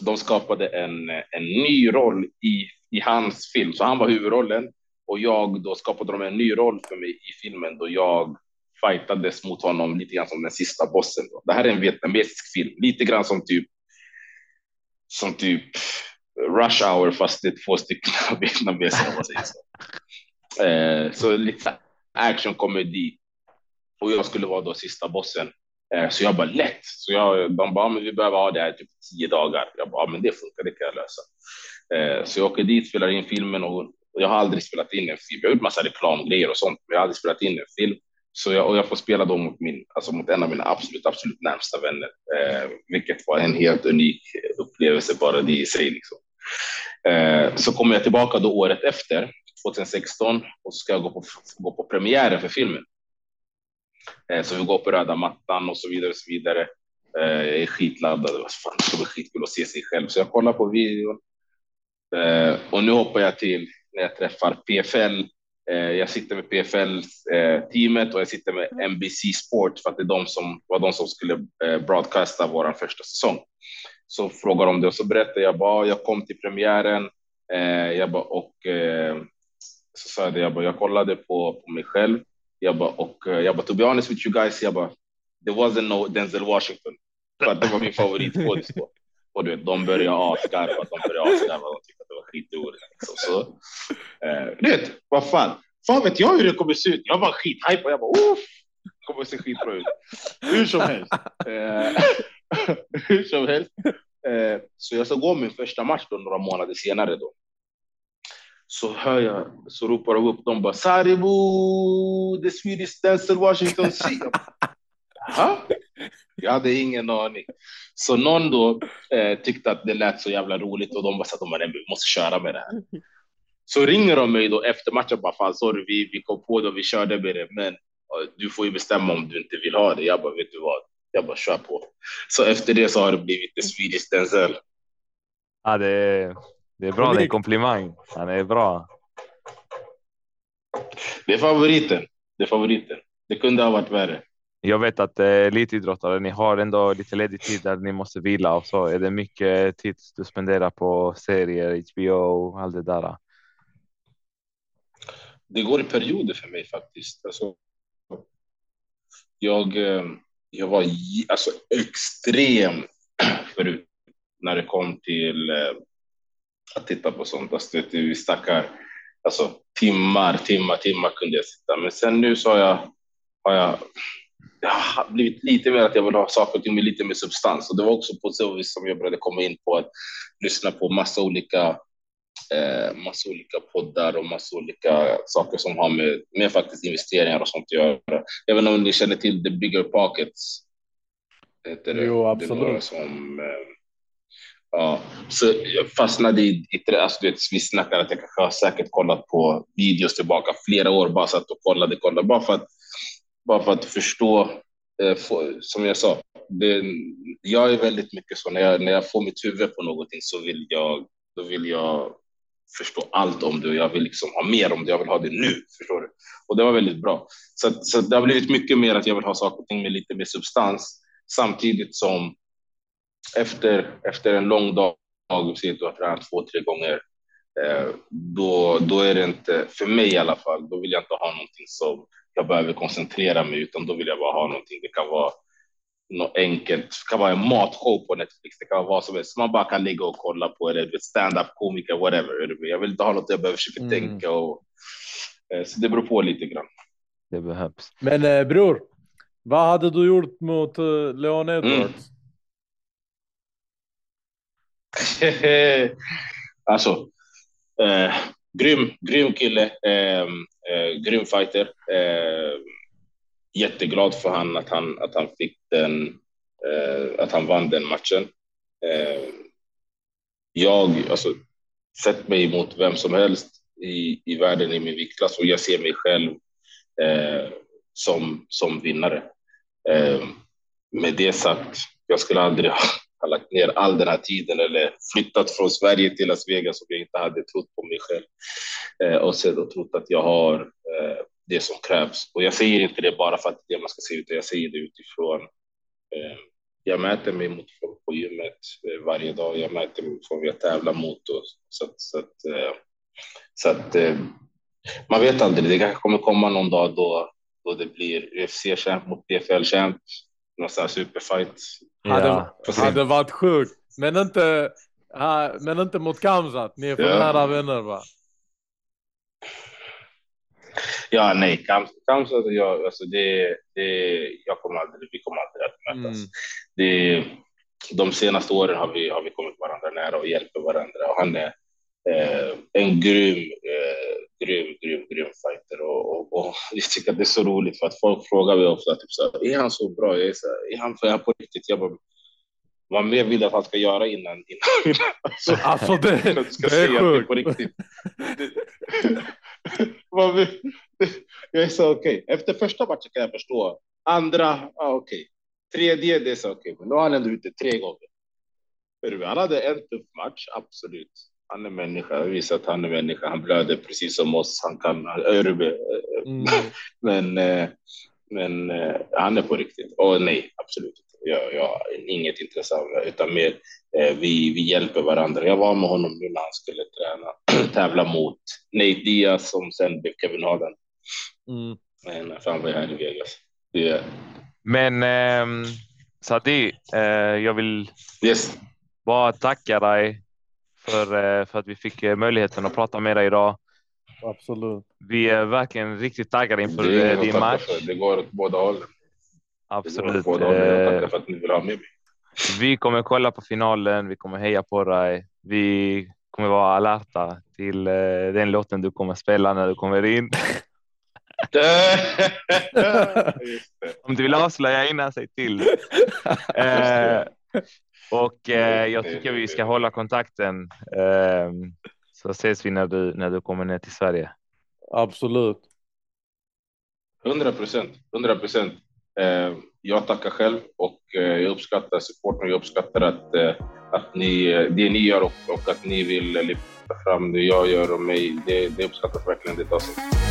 de skapade en, en ny roll i, i hans film. Så han var huvudrollen och jag då skapade de en ny roll för mig i filmen då jag fightades mot honom lite grann som den sista bossen. Då. Det här är en vietnamesisk film, lite grann som typ som typ Rush Hour fast det är två stycken [LAUGHS] vietnameser om man säger så. Eh, så lite actionkomedi. Och jag skulle vara då sista bossen. Eh, så jag bara lätt. Så jag, de bara, men vi behöver ha det här typ tio dagar. Jag bara, men det funkar, det kan jag lösa. Eh, så jag åker dit, spelar in filmen och jag har aldrig spelat in en film. Jag har gjort massa reklamgrejer och sånt, men jag har aldrig spelat in en film. Så jag, och jag får spela då mot, min, alltså mot en av mina absolut, absolut närmsta vänner, eh, vilket var en helt unik upplevelse bara det i sig. Liksom. Eh, så kommer jag tillbaka då året efter, 2016, och så ska jag gå på, gå på premiären för filmen. Eh, så vi går på röda mattan och så vidare och så vidare. Eh, jag är skitladdad. Fan, det ska bli skitkul att se sig själv. Så jag kollar på videon. Eh, och nu hoppar jag till när jag träffar PFL. Jag sitter med PFL-teamet och jag sitter med NBC Sport för att det är de som, var de som skulle broadcasta vår första säsong. Så frågar de det och så berättar jag bara, jag kom till premiären. Jag bara, och så sa jag det, jag bara, jag kollade på, på mig själv. Jag bara, och eh, jag bara, to be honest with you guys, jag bara, there wasn't no Denzel Washington. För att det var min favoritskådis då. Och du vet, de började asgarva, de började asgarva, de tyckte att det var skitroligt. Liksom. Så, eh, du vet, vad fan, fan vet jag hur det kommer se ut. Jag var skithypad, jag bara, uff, det kommer se skitbra ut. Hur som helst. Eh, [LAUGHS] hur som helst. Eh, så jag ska gå min första match då några månader senare då. Så hör jag, så ropar de upp, de bara Saribu, the Swedish Dancer Washington C. Jag Jaha? Jag hade ingen aning. Så någon då eh, tyckte att det lät så jävla roligt och de bara sa att de vi måste köra med det här. Så ringer de mig då efter matchen bara, fan sorry, vi, vi kom på det och vi körde med det, men eh, du får ju bestämma om du inte vill ha det. Jag bara, vet du vad? Jag bara kör på. Så efter det så har det blivit the Swedish Denzel. Ja, det, är, det är bra, det är en komplimang. Han är bra. Det är favoriten. Det är favoriten. Det kunde ha varit värre. Jag vet att eh, elitidrottare, ni har ändå lite ledig tid där ni måste vila och så är det mycket tid du spenderar på serier, HBO och allt det där. Det går i perioder för mig faktiskt. Alltså, jag, eh, jag var alltså, extrem förut när det kom till eh, att titta på sånt. Alltså, det, vi snackar alltså, timmar, timmar, timmar kunde jag sitta. Men sen nu så har jag, har jag, jag har blivit lite mer att jag vill ha saker och ting med lite mer substans. Och det var också på så vis som jag började komma in på att lyssna på massa olika eh, massa olika poddar och massa olika saker som har med, med faktiskt investeringar och sånt att göra. Även om ni känner till the bigger pockets. Heter det. Jo, Det absolut. några som, eh, ja, så jag fastnade i, i det, alltså, du vet, vi snackar att jag kanske har säkert kollat på videos tillbaka flera år, bara satt och kollade, kollade, bara för att, bara för att förstå, eh, få, som jag sa, det, jag är väldigt mycket så, när jag, när jag får mitt huvud på någonting så vill jag, då vill jag förstå allt om det och jag vill liksom ha mer om det. Jag vill ha det nu. Förstår du? Och det var väldigt bra. Så, så det har blivit mycket mer att jag vill ha saker och ting med lite mer substans samtidigt som efter, efter en lång dag, säg att du har tränat två, tre gånger, eh, då, då är det inte, för mig i alla fall, då vill jag inte ha någonting som jag behöver koncentrera mig, utan då vill jag bara ha någonting. Det kan vara något enkelt, det kan vara en matshow på Netflix, det kan vara vad som helst. Man bara kan ligga och kolla på det, stand-up komiker, whatever. Jag vill inte ha något jag behöver försöka mm. tänka och eh, så det beror på lite grann. Det behövs. Men eh, bror, vad hade du gjort mot uh, Leon mm. Edwards? Mm. [LAUGHS] alltså, eh, grym, grym kille, eh, eh, grym fighter. Eh, jätteglad för han att han att han fick den, eh, att han vann den matchen. Eh, jag, alltså, sett mig mot vem som helst i, i världen i min viktklass och jag ser mig själv eh, som, som vinnare. Eh, med det sagt, jag skulle aldrig har lagt ner all den här tiden eller flyttat från Sverige till Las Vegas som jag inte hade trott på mig själv eh, och sedan trott att jag har eh, det som krävs. Och jag säger inte det bara för att det man ska se utan jag säger det utifrån. Eh, jag mäter mig mot folk på gymmet eh, varje dag. Jag mäter mig mot folk jag tävlar mot. Och, så att, så att, eh, så att eh, man vet aldrig. Det kanske kommer komma någon dag då, då det blir UFC-champ mot PFL-champ. Någon sån här superfight. Ja. Hade, hade varit sjukt. Men inte, men inte mot Kamzat. Ni är för ja. nära vänner va? Ja, nej, Kamsat och jag, alltså det, det, jag kommer aldrig, vi kommer aldrig att mötas. Mm. Det, de senaste åren har vi, har vi kommit varandra nära och hjälper varandra och han är eh, en grym, eh, grym, grym, grym fighter och, och, och [LAUGHS] jag tycker att det är så roligt för att folk frågar mig ofta typ så här, är han så bra? Jag är, så här, är han för på riktigt? Jag bara, vad mer vill att han ska göra innan? innan, alltså, alltså det, [LAUGHS] det är sjukt. På riktigt. [LAUGHS] jag är så okej. Okay. Efter första matchen kan jag förstå. Andra, ah, okej. Okay. Tredje, det är så okej. Okay. Men nu har han ändå ute tre gånger. Han hade en tuff match, absolut. Han är människa, visar att han är människa. Han blöder precis som oss. Han kan Örbe. Mm. [LAUGHS] men, eh, men eh, han är på riktigt. Och nej, absolut jag, jag har inget intresse av det, utan mer eh, vi, vi hjälper varandra. Jag var med honom nu när han skulle träna, [CLEARS THROAT] tävla mot Nate Diaz som sen blev Kevin Harden. Mm. Men han var här i Vegas. Det... Men eh, Sadi, eh, jag vill yes. bara tacka dig för, eh, för att vi fick eh, möjligheten att prata med dig idag. Absolut. Vi är verkligen riktigt taggade inför eh, din match. Det går åt båda hållen. Absolut. Eh, för att ni vill ha med mig. Vi kommer kolla på finalen. Vi kommer heja på dig. Vi kommer vara alerta till den låten du kommer spela när du kommer in. [LAUGHS] Om du vill avslöja innan, säg till. [LAUGHS] eh, och eh, jag tycker vi ska hålla kontakten. Eh, så ses vi när du, när du kommer ner till Sverige. Absolut. 100 procent, 100 procent. Eh, jag tackar själv och eh, jag uppskattar supporten. Jag uppskattar att, eh, att ni, det ni gör och, och att ni vill lyfta fram det jag gör och mig. Det, det uppskattas verkligen. Det tar sig.